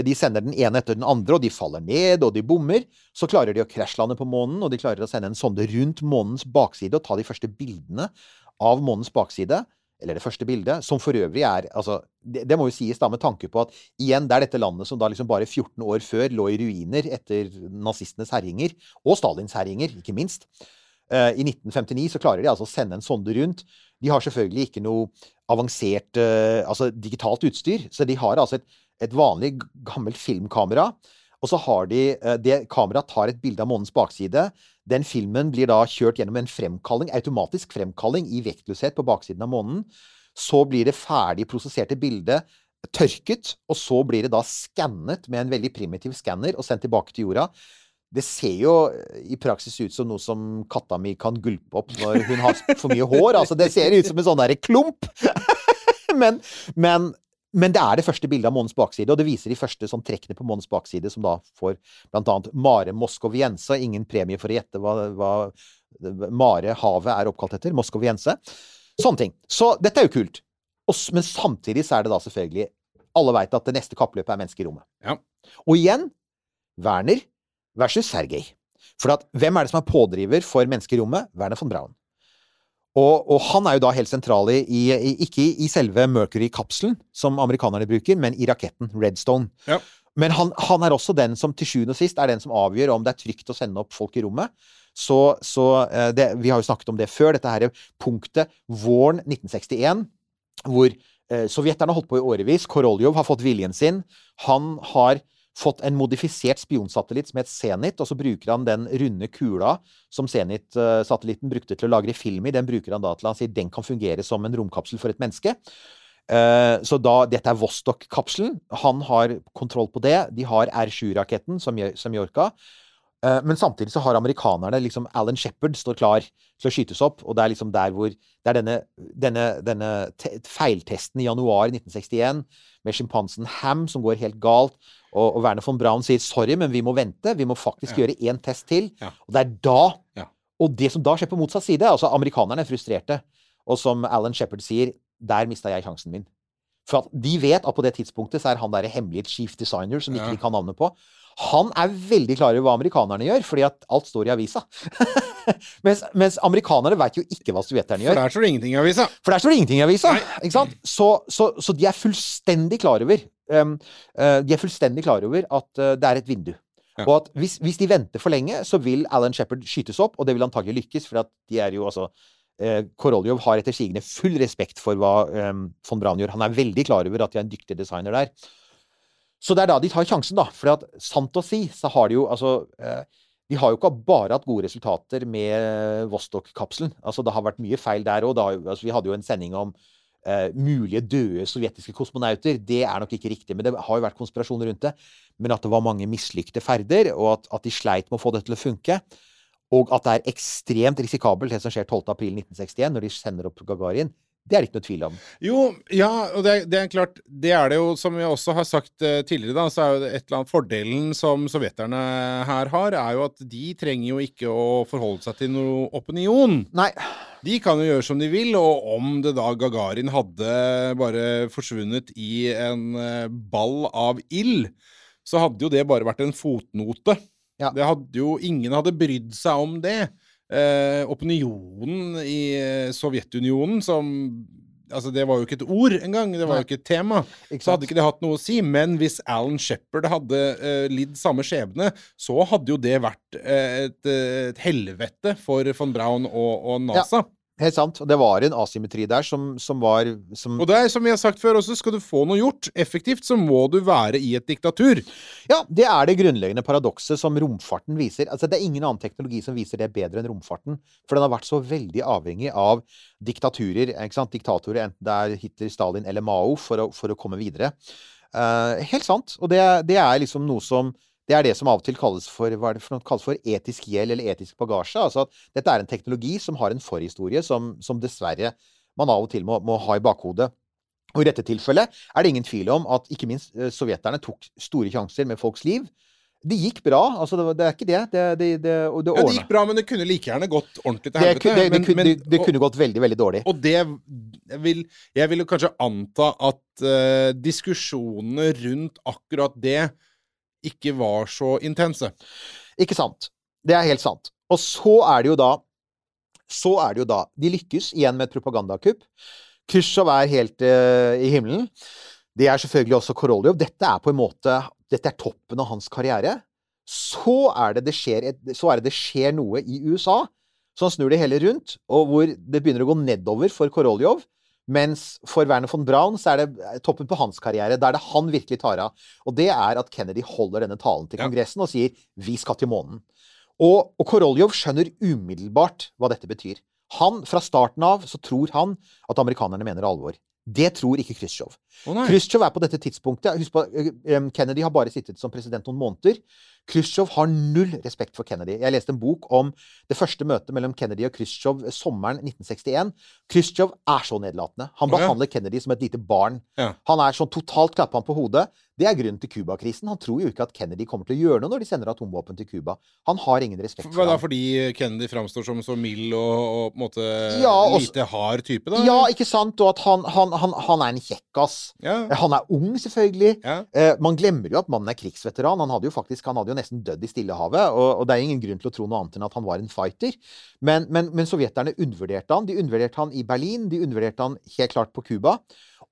De sender den ene etter den andre, og de faller ned, og de bommer. Så klarer de å krasjlande på månen, og de klarer å sende en sonde rundt månens bakside og ta de første bildene av månens bakside. Eller det første bildet, som for øvrig er altså, det, det må jo sies da med tanke på at igjen, det er dette landet som da liksom bare 14 år før lå i ruiner etter nazistenes herjinger, og Stalins herjinger, ikke minst. Eh, I 1959 så klarer de altså å sende en sonde rundt. De har selvfølgelig ikke noe avansert eh, altså digitalt utstyr, så de har altså et, et vanlig gammelt filmkamera. Og så har de eh, Det kameraet tar et bilde av månens bakside. Den filmen blir da kjørt gjennom en fremkalling, automatisk fremkalling i vektløshet på baksiden av månen. Så blir det ferdig prosesserte bildet tørket, og så blir det da skannet med en veldig primitiv skanner og sendt tilbake til jorda. Det ser jo i praksis ut som noe som katta mi kan gulpe opp når hun har for mye hår. Altså, det ser ut som en sånn derre klump! men, men, men det er det første bildet av månens bakside, og det viser de første sånn trekkene på månens bakside, som da får blant annet Mare Moskoviense. Ingen premie for å gjette hva, hva Mare havet er oppkalt etter. Moskoviense. Sånne ting. Så dette er jo kult. Og Men samtidig så er det da selvfølgelig Alle veit at det neste kappløpet er mennesker i rommet. Ja. Og igjen Werner versus Sergej. For at, hvem er det som er pådriver for mennesker i rommet? Werner von Braun. Og, og han er jo da helt sentral i, i, ikke i selve Mercury-kapselen, som amerikanerne bruker, men i raketten Redstone. Ja. Men han, han er også den som til sjuende og sist er den som avgjør om det er trygt å sende opp folk i rommet. Så, så eh, det, Vi har jo snakket om det før, dette her punktet våren 1961, hvor eh, sovjeterne har holdt på i årevis. Koroljov har fått viljen sin. Han har fått en modifisert spionsatellitt som het Zenit, og så bruker han den runde kula som Zenit-satellitten brukte til å lagre film i. Den bruker han da til han sier den kan fungere som en romkapsel for et menneske. Eh, Så da, dette er Vostok-kapselen. Han har kontroll på det. De har R7-raketten, som, gjør- som Jorka. Eh, men samtidig så har amerikanerne liksom Alan Shepherd står klar til å skytes opp, og det er liksom der hvor Det er denne, denne, denne feiltesten i januar 1961 med sjimpansen Ham som går helt galt, og, og Werner von Braun sier 'sorry, men vi må vente', vi må faktisk Ja. gjøre én test til. Ja. Og det er da Ja. Og det som da skjer på motsatt side Altså, amerikanerne er frustrerte. Og som Alan Shepherd sier, der mista jeg sjansen min. For at de vet at på det tidspunktet så er han der hemmelige chief designer, som ikke de kan navnet på, han er veldig klar over hva amerikanerne gjør, fordi at alt står i avisa. mens, mens amerikanere veit jo ikke hva sovjeterne For gjør. der står det ingenting i avisa. For der står det ingenting i avisa. Ikke sant? Så, så, så de er fullstendig klar over um, uh, De er fullstendig klar over at uh, det er et vindu. Ja. Og at hvis, hvis de venter for lenge, så vil Alan Shepherd skytes opp, og det vil antagelig lykkes, for at de er jo altså eh, Koroljov har etter sigende full respekt for hva eh, von Braun gjør. Han er veldig klar over at de er en dyktig designer der. Så det er da de tar sjansen, da. For sant å si, så har de jo altså eh, De har jo ikke bare hatt gode resultater med Vostok-kapselen. Altså, det har vært mye feil der òg. Altså, vi hadde jo en sending om Uh, mulige døde sovjetiske kosmonauter. Det er nok ikke riktig, men det har jo vært konspirasjoner rundt det. Men at det var mange mislykte ferder, og at, at de sleit med å få det til å funke. Og at det er ekstremt risikabelt, det som skjer 12.4.1961, når de sender opp Gagarin. Det er det ikke noe tvil om. Jo, ja, og det, det er klart Det er det jo, som vi også har sagt eh, tidligere, da, så er jo et eller annet Fordelen som sovjeterne her har, er jo at de trenger jo ikke å forholde seg til noe opinion. Nei. De kan jo gjøre som de vil, og om det da Gagarin hadde bare forsvunnet i en eh, ball av ild, så hadde jo det bare vært en fotnote. Ja. Det hadde jo Ingen hadde brydd seg om det. Eh, opinionen i eh, Sovjetunionen som Altså, det var jo ikke et ord engang. Det var Nei. jo ikke et tema. Ikke Så hadde ikke det hatt noe å si. Men hvis Alan Shepherd hadde eh, lidd samme skjebne, så hadde jo det vært eh, et, et helvete for von Braun og, og NASA. Helt sant. Og det var en asymmetri der som, som var som, Og det er som vi har sagt før også, skal du få noe gjort effektivt, så må du være i et diktatur. Ja, det er det grunnleggende paradokset som romfarten viser. Altså, det er ingen annen teknologi som viser det bedre enn romfarten. For den har vært så veldig avhengig av diktaturer, ikke sant? diktatorer, enten det er Hitler, Stalin eller Mao, for å, for å komme videre. Uh, helt sant. Og det, det er liksom noe som det er det som av og til kalles for, for, kalles for etisk gjeld eller etisk bagasje. Altså at dette er en teknologi som har en forhistorie som, som dessverre man av og til må, må ha i bakhodet. Og i dette tilfellet er det ingen tvil om at ikke minst eh, sovjeterne tok store sjanser med folks liv. Det gikk bra. altså Det, det er ikke det. Det, det, det, det Ja, det gikk bra, men det kunne like gjerne gått ordentlig til helvete. det, men- kunne- men- og- kunne gått veldig, veldig dårlig. Og det jeg vil, jeg vil kanskje anta at uh, diskusjonene rundt akkurat det ikke var så intense. Ikke sant? Det er helt sant. Og så er det jo da Så er det jo da De lykkes igjen med et propagandakupp. Khrusjtsjov er helt uh, i himmelen. Det er selvfølgelig også Koroljov. Dette er på en måte Dette er toppen av hans karriere. Så er det det skjer, et- det, det skjer noe i USA. som snur det hele rundt, og hvor det begynner å gå nedover for Koroljov. Mens for Werner von Braun så er det eh, toppen på hans karriere. Da er det han virkelig tar av. Og det er at Kennedy holder denne talen til. Kongressen og sier 'vi skal til månen'. Og, og Koroljov skjønner umiddelbart hva dette betyr. Han, Fra starten av så tror han at amerikanerne mener alvor. Det tror ikke Khrusjtsjov. Oh. Khrusjtsjov er på dette tidspunktet Husk på, eh, eh, Kennedy har bare sittet som president noen måneder. Khrusjtsjov har null respekt for Kennedy. Jeg leste en bok om det første møtet mellom Kennedy og Khrusjtsjov sommeren 1961. Khrusjtsjov er så nedlatende. Han behandler ja. Kennedy som et lite barn. Ja. Han er sånn totalt klapper han på hodet. Det er grunnen til Cuba-krisen. Han tror jo ikke at Kennedy kommer til å gjøre noe når de sender atomvåpen til Cuba. Han har ingen respekt for Hva da, fordi Kennedy framstår som så mild og, og på en måte Ja, også, lite hard type, da? Ja, ikke sant? Og at han, han, han, han er en kjekkas. Ja. Han er ung, selvfølgelig. Ja. Eh, man glemmer jo at mannen er krigsveteran. Han hadde jo faktisk han hadde jo nesten dødd i Stillehavet. Og, og det er ingen grunn til å tro noe annet enn at han var en fighter. Men, men, men sovjeterne undervurderte han. De undervurderte han i Berlin. De undervurderte han helt klart på Cuba.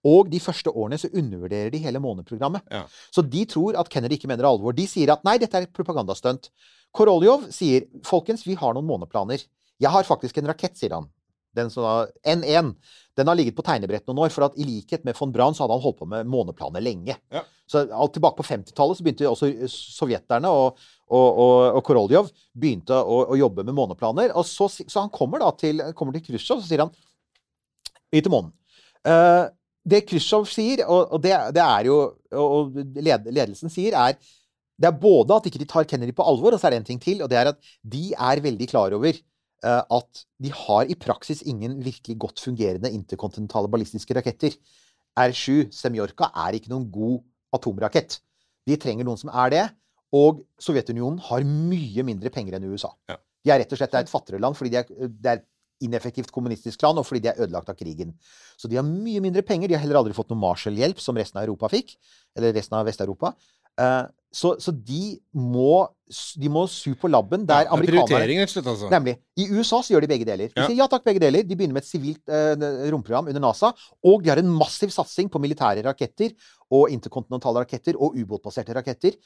Og de første årene så undervurderer de hele måneprogrammet. Ja. Så de tror at Kennedy ikke mener alvor. De sier at nei, dette er et propagandastunt. Koroljov sier folkens, vi har noen måneplaner. Jeg har faktisk en rakett, sier han. Den som da, N1. Den har ligget på tegnebrett noen år, for at i likhet med von Braun så hadde han holdt på med måneplaner lenge. Ja. Så alt tilbake på 50-tallet så begynte også sovjeterne og, og, og, og Koroljov begynte å, å jobbe med måneplaner. Og så, så han kommer da til, kommer til Khrusjtsjov, så sier han Vi til månen. Uh, det Khrusjtsjov sier, og, og det, det er jo Og led, ledelsen sier, er det er både at ikke de tar Kennedy på alvor, og så er det en ting til, og det er at de er veldig klar over at de har i praksis ingen virkelig godt fungerende interkontinentale ballistiske raketter. R7 Semjorka er ikke noen god atomrakett. De trenger noen som er det. Og Sovjetunionen har mye mindre penger enn USA. Ja. De er rett og slett et fattigere land fordi de er, det er et ineffektivt kommunistisk land, og fordi de er ødelagt av krigen. Så de har mye mindre penger. De har heller aldri fått noe Marshall-hjelp, som resten av Europa fikk. Eller resten av Vest-Europa. Så, så de må de må su på labben der Ja, er amerikanerne slett, altså. Nemlig. I USA så gjør de begge deler. De Ja. sier ja takk, begge deler. De begynner med et sivilt eh, romprogram under NASA. Og de har en massiv satsing på militære raketter og interkontinentale raketter og ubåtbaserte raketter.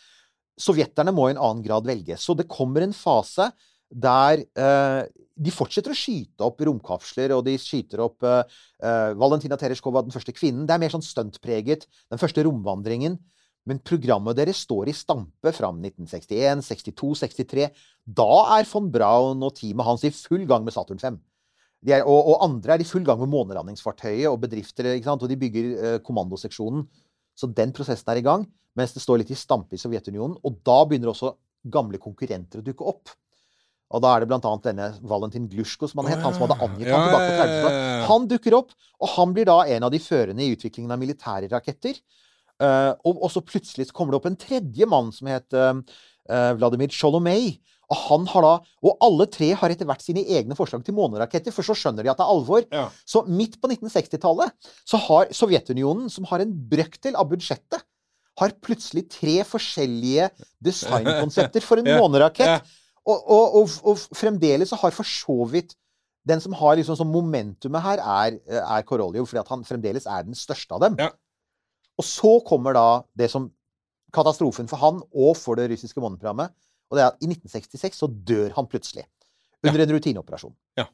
Sovjeterne må i en annen grad velge. Så det kommer en fase der eh, de fortsetter å skyte opp romkapsler, og de skyter opp eh, eh, Valentina Tereshkova, den første kvinnen. Det er mer sånn stuntpreget. Den første romvandringen. Men programmet deres står i stampe fram 1961, 62, 63. Da er von Braun og teamet hans i full gang med Saturn 5. De er, og, og andre er i full gang med månelandingsfartøyet og bedrifter, og de bygger eh, kommandoseksjonen. Så den prosessen er i gang, mens det står litt i stampe i Sovjetunionen. Og da begynner også gamle konkurrenter å dukke opp. Og da er det annet denne Valentin Glushko, som han het. Han som hadde angitt ham tilbake på ja, ja, 30-tallet. ja, ja. Han dukker opp, og han blir da en av de førende i utviklingen av militære raketter. Eh, og, og så plutselig kommer det opp en tredje mann som het eh, eh, Vladimir Sholomei. Og han har da, og alle tre har etter hvert sine egne forslag til måneraketter, for så skjønner de at det er alvor. Ja. Så midt på 1960-tallet så har Sovjetunionen, som har en brøkdel av budsjettet, har plutselig tre forskjellige designkonsepter for en Ja, månerakett. Og, og, og, og fremdeles så har for så vidt den som har liksom sånn momentumet her, er, er Koroljov, fordi at han fremdeles er den største av dem. Ja. Og så kommer da det som katastrofen for han og for det russiske måneprogrammet. Og det er at i 1966 så dør han plutselig. Under en rutineoperasjon. Ja,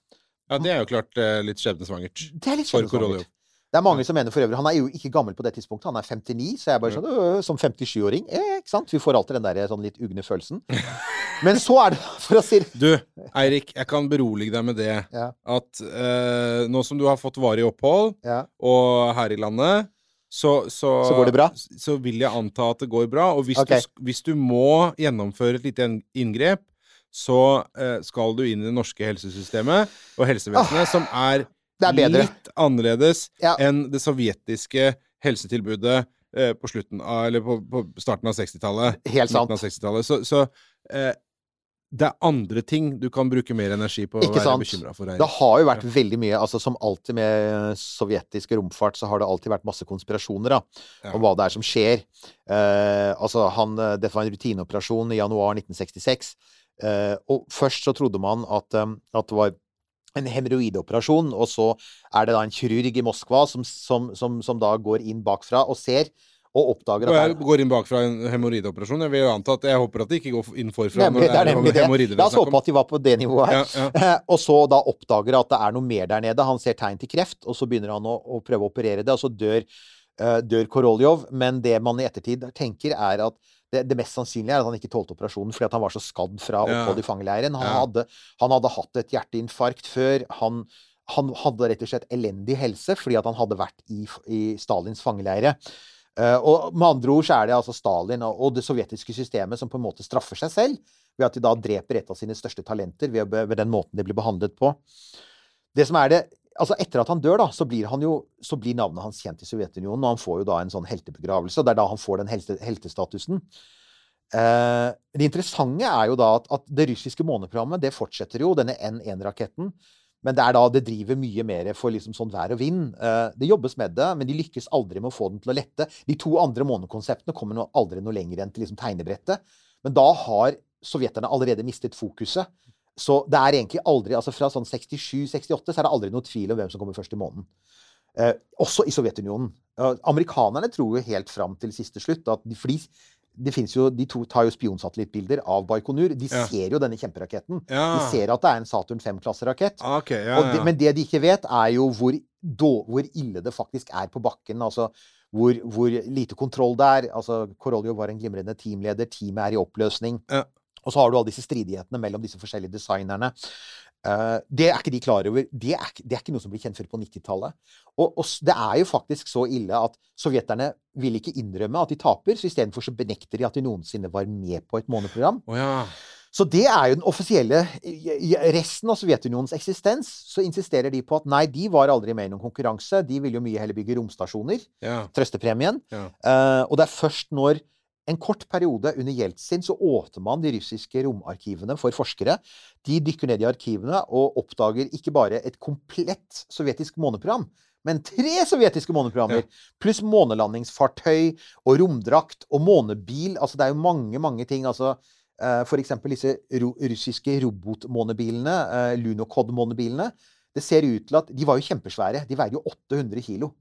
det er jo klart eh, litt skjebnesvangert. Det er litt skjebnesvangert. Det er mange som mener for øvrig Han er jo ikke gammel på det tidspunktet. Han er 59, så jeg er bare sånn øh, Som 57-åring. Eh, ikke sant? Vi får alltid den der sånn litt ugne følelsen. Men så er det, for å si Du, Eirik, jeg kan berolige deg med det Ja. at eh, nå som du har fått varig opphold, Ja. og her i landet, så, så, Så går det bra? Så vil jeg anta at det går bra. Og hvis, okay. du, hvis du må gjennomføre et lite inngrep, så eh, skal du inn i det norske helsesystemet og helsevesenet, som er, er litt annerledes Ja. enn det sovjetiske helsetilbudet eh, på av, eller på, på starten av 60-tallet. Helt sant. av 60-tallet. Så, så eh, det er andre ting du kan bruke mer energi på å Ikke være sant? bekymra for. Det har jo vært veldig mye altså Som alltid med sovjetisk romfart, så har det alltid vært masse konspirasjoner da, Ja. om hva det er som skjer. Uh, altså han, eh, Dette var en rutineoperasjon i januar 1966. Uh, og først så trodde man at, um, at det var en hemoroideoperasjon, og så er det da en kirurg i Moskva som, som, som, som da går inn bakfra og ser, og oppdager Og at jeg det er går inn bakfra en hemoroideoperasjon. Jeg vil jo anta at jeg håper at de ikke går inn forfra Nemlig, det er nemlig det. La oss håpe at de var på det nivået her. Ja, ja. og så da oppdager at det er noe mer der nede. Han ser tegn til kreft, og så begynner han å, å prøve å operere det, og så dør, eh, dør Koroljov. Men det man i ettertid tenker, er at det, det mest sannsynlige er at han ikke tålte operasjonen fordi han var så skadd fra opphold i fangeleiren. Han, Ja. hadde, han hadde hatt et hjerteinfarkt før. Han, han hadde rett og slett elendig helse fordi at han hadde vært i, i Stalins fangeleire. Eh, og med andre ord så er det altså Stalin og, det sovjetiske systemet som på en måte straffer seg selv ved at de da dreper et av sine største talenter ved, ved den måten de blir behandlet på. Det som er det Altså Etter at han dør, da, så blir, han jo, så blir navnet hans kjent i Sovjetunionen, og han får jo da en sånn heltebegravelse. Det er da han får den helte, heltestatusen. Eh, det interessante er jo da at, at det russiske måneprogrammet det fortsetter jo, denne N1-raketten. Men det er da det driver mye mer for liksom sånn vær og vind. Eh, det jobbes med det, men de lykkes aldri med å få den til å lette. De to andre månekonseptene kommer aldri noe lenger enn til liksom tegnebrettet. Men da har sovjeterne allerede mistet fokuset. Så det er egentlig aldri altså Fra sånn 67-68 så er det aldri noe tvil om hvem som kommer først i månen. Eh, også i Sovjetunionen. Eh, amerikanerne tror jo helt fram til siste slutt at de, fordi det finnes jo, De to tar jo spionsatellittbilder av Baikonur. De Ja. ser jo denne kjemperaketten. Ja. De ser at det er en Saturn 5-klasserakett. Okay, Ok, ja, de, men det de ikke vet, er jo hvor, då, hvor ille det faktisk er på bakken. Altså hvor, hvor lite kontroll det er. Altså, Koroljov var en glimrende teamleder. Teamet er i oppløsning. Ja. Og så har du alle disse stridighetene mellom disse forskjellige designerne. Eh, det er ikke de klar over. Det er, det er ikke noe som blir kjent før på 90-tallet. Og, og det er jo faktisk så ille at sovjeterne vil ikke innrømme at de taper, så istedenfor så benekter de at de noensinne var med på et måneprogram. Oh, ja. Så det er jo den offisielle Resten av Sovjetunionens eksistens så insisterer de på at nei, de var aldri med i noen konkurranse. De ville jo mye heller bygge romstasjoner. ja. Trøstepremien. Ja. Uh, og det er først når en kort periode under Jeltsin så åpner man de russiske romarkivene for forskere. De dykker ned i arkivene og oppdager ikke bare et komplett sovjetisk måneprogram, men tre sovjetiske måneprogrammer. Pluss månelandingsfartøy og romdrakt og månebil. Altså det er jo mange, mange ting. altså F.eks. for eksempel disse russiske robotmånebilene, eh, Lunokod-månebilene. Det ser ut til at De var jo kjempesvære. De veide jo 800 kilo.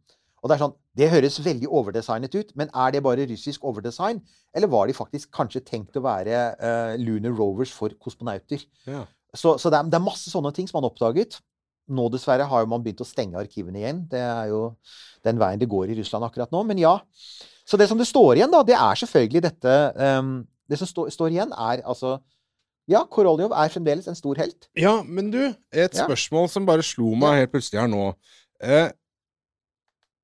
Og Det er sånn, det høres veldig overdesignet ut, men er det bare russisk overdesign? Eller var de faktisk kanskje tenkt å være uh, Lunar Rovers for kosmonauter? Ja. Så, så det, er, det er masse sånne ting som man har oppdaget. Nå dessverre har jo man begynt å stenge arkivene igjen. Det er jo den veien det går i Russland akkurat nå. Men ja. Så det som det står igjen, da, det er selvfølgelig dette um, Det som stå, står igjen, er altså Ja, Koroljov er fremdeles en stor helt. Ja, men du, et Ja. spørsmål som bare slo meg helt plutselig her nå. Eh,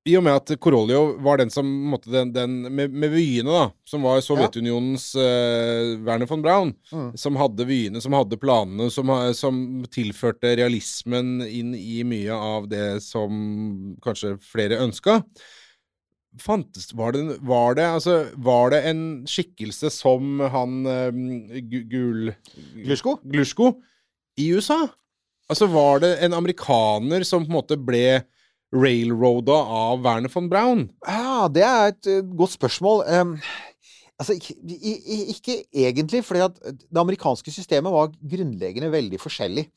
I og med at Koroljov var den som måtte den, den med, med vyene, da, som var Sovjetunionens uh, Werner von Braun, Mm. som hadde vyene, som hadde planene, som, som tilførte realismen inn i mye av det som kanskje flere ønska. Fantes var det, var det Altså, var det en skikkelse som han uh, Gul... Glusko? Glusko i USA? Altså, var det en amerikaner som på en måte ble railroada av Werner von Braun? Ja, det er et eh, godt spørsmål. Um, altså, ikke, ikke egentlig, fordi at det amerikanske systemet var grunnleggende veldig forskjellig.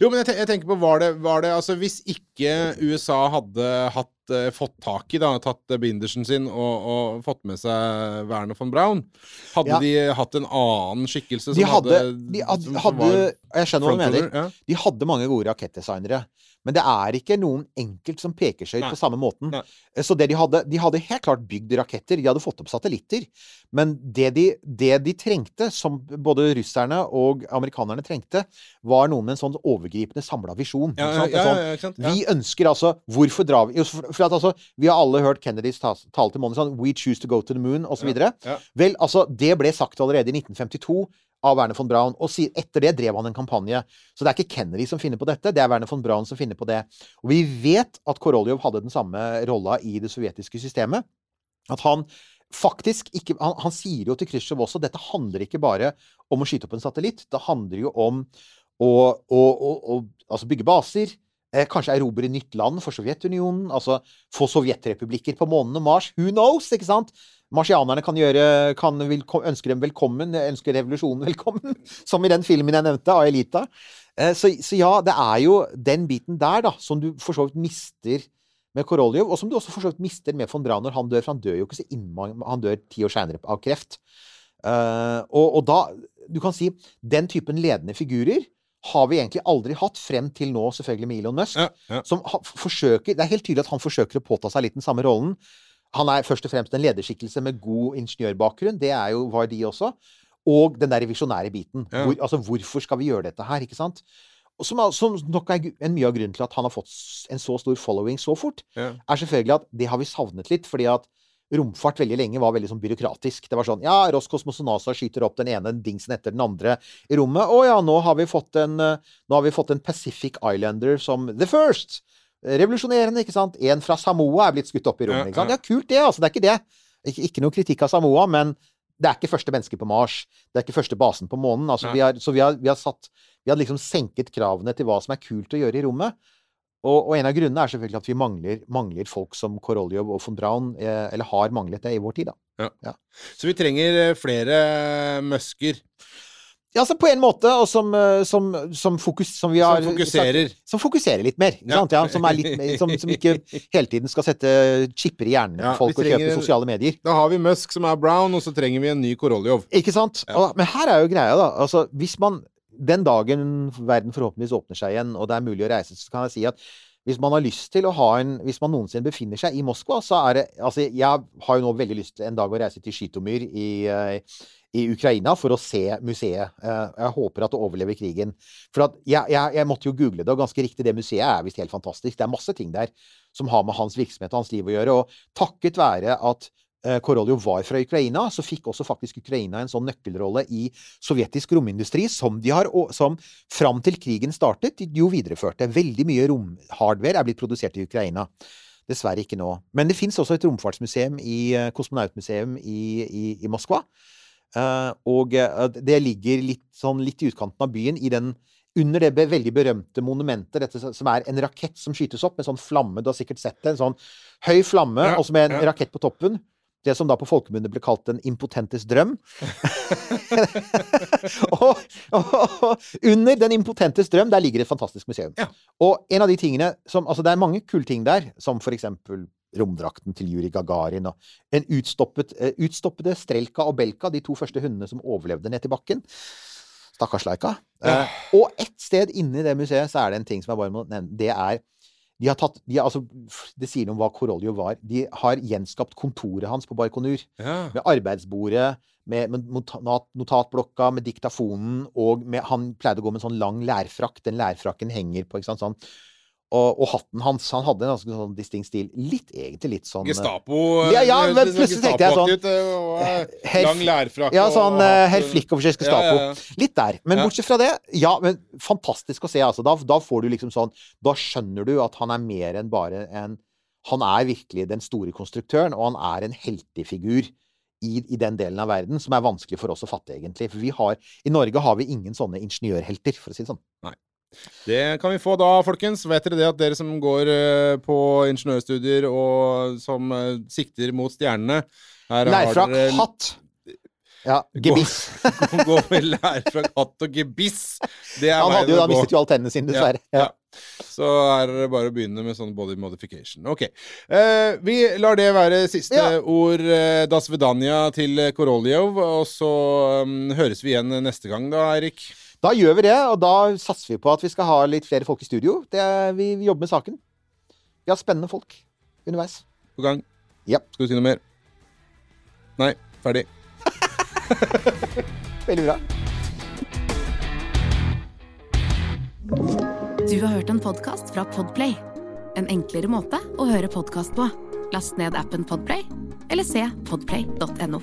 Jo, men jeg, jeg tenker på, var det, var det Altså, hvis ikke USA hadde hatt, eh, fått tak i, da, tatt eh, bindersen sin og, og fått med seg Werner von Braun, hadde Ja. de hatt en annen skikkelse som De hadde, de hadde, som hadde Jeg skjønner hva du mener. Ja. De hadde mange gode rakettdesignere. Men det er ikke noen enkelt som peker seg ut på samme måten. Nei. Så det de hadde De hadde helt klart bygd raketter. De hadde fått opp satellitter. Men det de, det de trengte, som både russerne og amerikanerne trengte, var noen med en sånn overgripende samla visjon. Ja, ikke ja, sånn, ja. Ja. Vi ønsker altså Hvorfor drar vi for, at altså, Vi har alle hørt Kennedys ta- tale til månen sånn We choose to go to the moon, osv. Ja, ja. Vel, altså, det ble sagt allerede i 1952 av Werner von Braun, og etter det drev han en kampanje. Så det er ikke Kennedy som finner på dette, det er Werner von Braun som finner på det. Og vi vet at Koroljov hadde den samme rolla i det sovjetiske systemet. At han faktisk ikke Han, han sier jo til Khrusjtsjov også dette handler ikke bare om å skyte opp en satellitt. Det handler jo om å, å, å, å altså bygge baser. Eh, kanskje erobre nytt land for Sovjetunionen. Altså få sovjetrepublikker på månen og Mars. Who knows? ikke sant? Marsianerne kan gjøre kan ønske dem velkommen, ønske revolusjonen velkommen. Som i den filmen jeg nevnte, av Elita. Eh, så, så ja, det er jo den biten der da, som du for så vidt mister med Koroljov, og som du også for så vidt mister med von Braun når han dør, for han dør jo ikke så innmang, Han dør ti år seinere av kreft. Eh, og, og da Du kan si den typen ledende figurer har vi egentlig aldri hatt, frem til nå, selvfølgelig med Elon Musk. Ja, ja. Som forsøker Det er helt tydelig at han forsøker å påta seg litt den samme rollen. Han er først og fremst en lederskikkelse med god ingeniørbakgrunn. Det er jo var de også. Og den der visjonære biten. Ja. Hvor, altså, hvorfor skal vi gjøre dette her? ikke sant? Som, som nok er en mye av grunnen til at han har fått en så stor following så fort, er selvfølgelig at det har vi savnet litt. fordi at romfart veldig lenge var veldig sånn byråkratisk. Det var sånn Ja, Roskosmos og NASA skyter opp den ene dingsen etter den andre i rommet. Å ja, nå har vi fått en, eh, vi fått en Pacific Islander som The First. Revolusjonerende, ikke sant? En fra Samoa er blitt skutt opp i rommet. Ikke sant? Ja, kult det, altså. Det er ikke det. Ikke, ikke noe kritikk av Samoa, men det er ikke første menneske på Mars. Det er ikke første basen på månen. Altså, vi har, så vi har, vi har satt Vi har liksom senket kravene til hva som er kult å gjøre i rommet. Og, og en av grunnene er selvfølgelig at vi mangler, mangler folk som Koroljov og von Braun, eh, eller har manglet det i vår tid, da. Så vi trenger eh, flere Musker Ja, altså på en måte, og som, eh, som, som, fokus, som vi har som fokuserer. sagt- som fokuserer litt mer. Ikke Ja. sant? Ja, som, er litt, som, som ikke hele tiden skal sette chipper i hjernen Ja, folk trenger, og kjøpe sosiale medier. Da har vi Musk som er brown, og så trenger vi en ny Koroljov. Ikke sant? Ja. Og, men her er jo greia, da. Altså, hvis man Den dagen verden forhåpentligvis åpner seg igjen, og det er mulig å reise, så kan jeg si at hvis man har lyst til å ha en Hvis man noensinne befinner seg i Moskva, så er det Altså, jeg har jo nå veldig lyst en dag å reise til Skytomyr i, eh, i Ukraina for å se museet. Eh, Jeg håper at det overlever krigen. For jeg, jeg, jeg måtte jo google det, og ganske riktig, det museet er visst helt fantastisk. Det er masse ting der som har med hans virksomhet og hans liv å gjøre. Og takket være at eh, Koroljov var fra Ukraina, så fikk også faktisk Ukraina en sånn nøkkelrolle i sovjetisk romindustri som de har, som fram til krigen startet, jo videreførte. Veldig mye romhardware er blitt produsert i Ukraina. Dessverre ikke nå. Men det fins også et romfartsmuseum i eh, Kosmonautmuseum i, i, i Moskva. Eh, og det ligger litt, sånn, litt i utkanten av byen, i den, under det veldig berømte monumentet, dette som- som er en rakett som skytes opp med sånn flamme. Du har sikkert sett det. En sånn høy flamme, Ja, og så med en ja. rakett på toppen. Det som da på folkemunne ble kalt den impotentes drøm. og, og, og under den impotentes drøm, der ligger et fantastisk museum. Ja. Og en av de tingene som Altså, det er mange kule ting der, som for eksempel romdrakten til Juri Gagarin, og en utstoppet, eh, utstoppede Strelka og Belka, de to første hundene som overlevde ned til bakken. Stakkars Laika. Eh, og ett sted inni det museet så er det en ting som jeg bare må nevne. Det er de har tatt, de har, altså, Det sier noe om hva Korolio var. De har gjenskapt kontoret hans på Baikonur. Ja. Med arbeidsbordet, med, med notat, notatblokka, med diktafonen, og med Han pleide å gå med en sånn lang lærfrakk. Den lærfrakken henger på, ikke sant, sånn. Og, og hatten hans. Han hadde en ganske sånn distinkt stil. Litt, egentlig litt sånn Gestapo Ja, ja, men plutselig tenkte jeg sånn eh, Lang lærfrakk Ja, sånn uh, herr Flikkovskis Gestapo. Ja, ja, ja. Litt der. Men bortsett fra det, ja, men fantastisk å se, altså. Da, da får du liksom sånn Da skjønner du at han er mer enn bare en Han er virkelig den store konstruktøren, og han er en heltefigur i, i den delen av verden som er vanskelig for oss å fatte, egentlig. For vi har I Norge har vi ingen sånne ingeniørhelter, for å si det sånn. Det kan vi få da, folkens. Vet dere det at dere som går eh, på ingeniørstudier og som eh, sikter mot stjernene Leirfrakk, dere- hatt. Ja, gebiss. Gå, gå med leirfrakk, hatt og gebiss. Det Han hadde jo da mistet jo alle tennene sine, dessverre. Ja, ja. Så er det bare å begynne med sånn body modification. Ok. Eh, vi lar det være siste Ja. ord. Eh, das Vedania til Koroljov. Og så um, høres vi igjen neste gang, da, Eirik. Da gjør vi det, og da satser vi på at vi skal ha litt flere folk i studio. Det er, vi, vi jobber med saken. Vi har spennende folk underveis. På gang. Ja. Skal du si noe mer? Nei. Ferdig. Veldig bra. Du har hørt en podkast fra Podplay. En enklere måte å høre podkast på. Last ned appen Podplay, eller se podplay.no.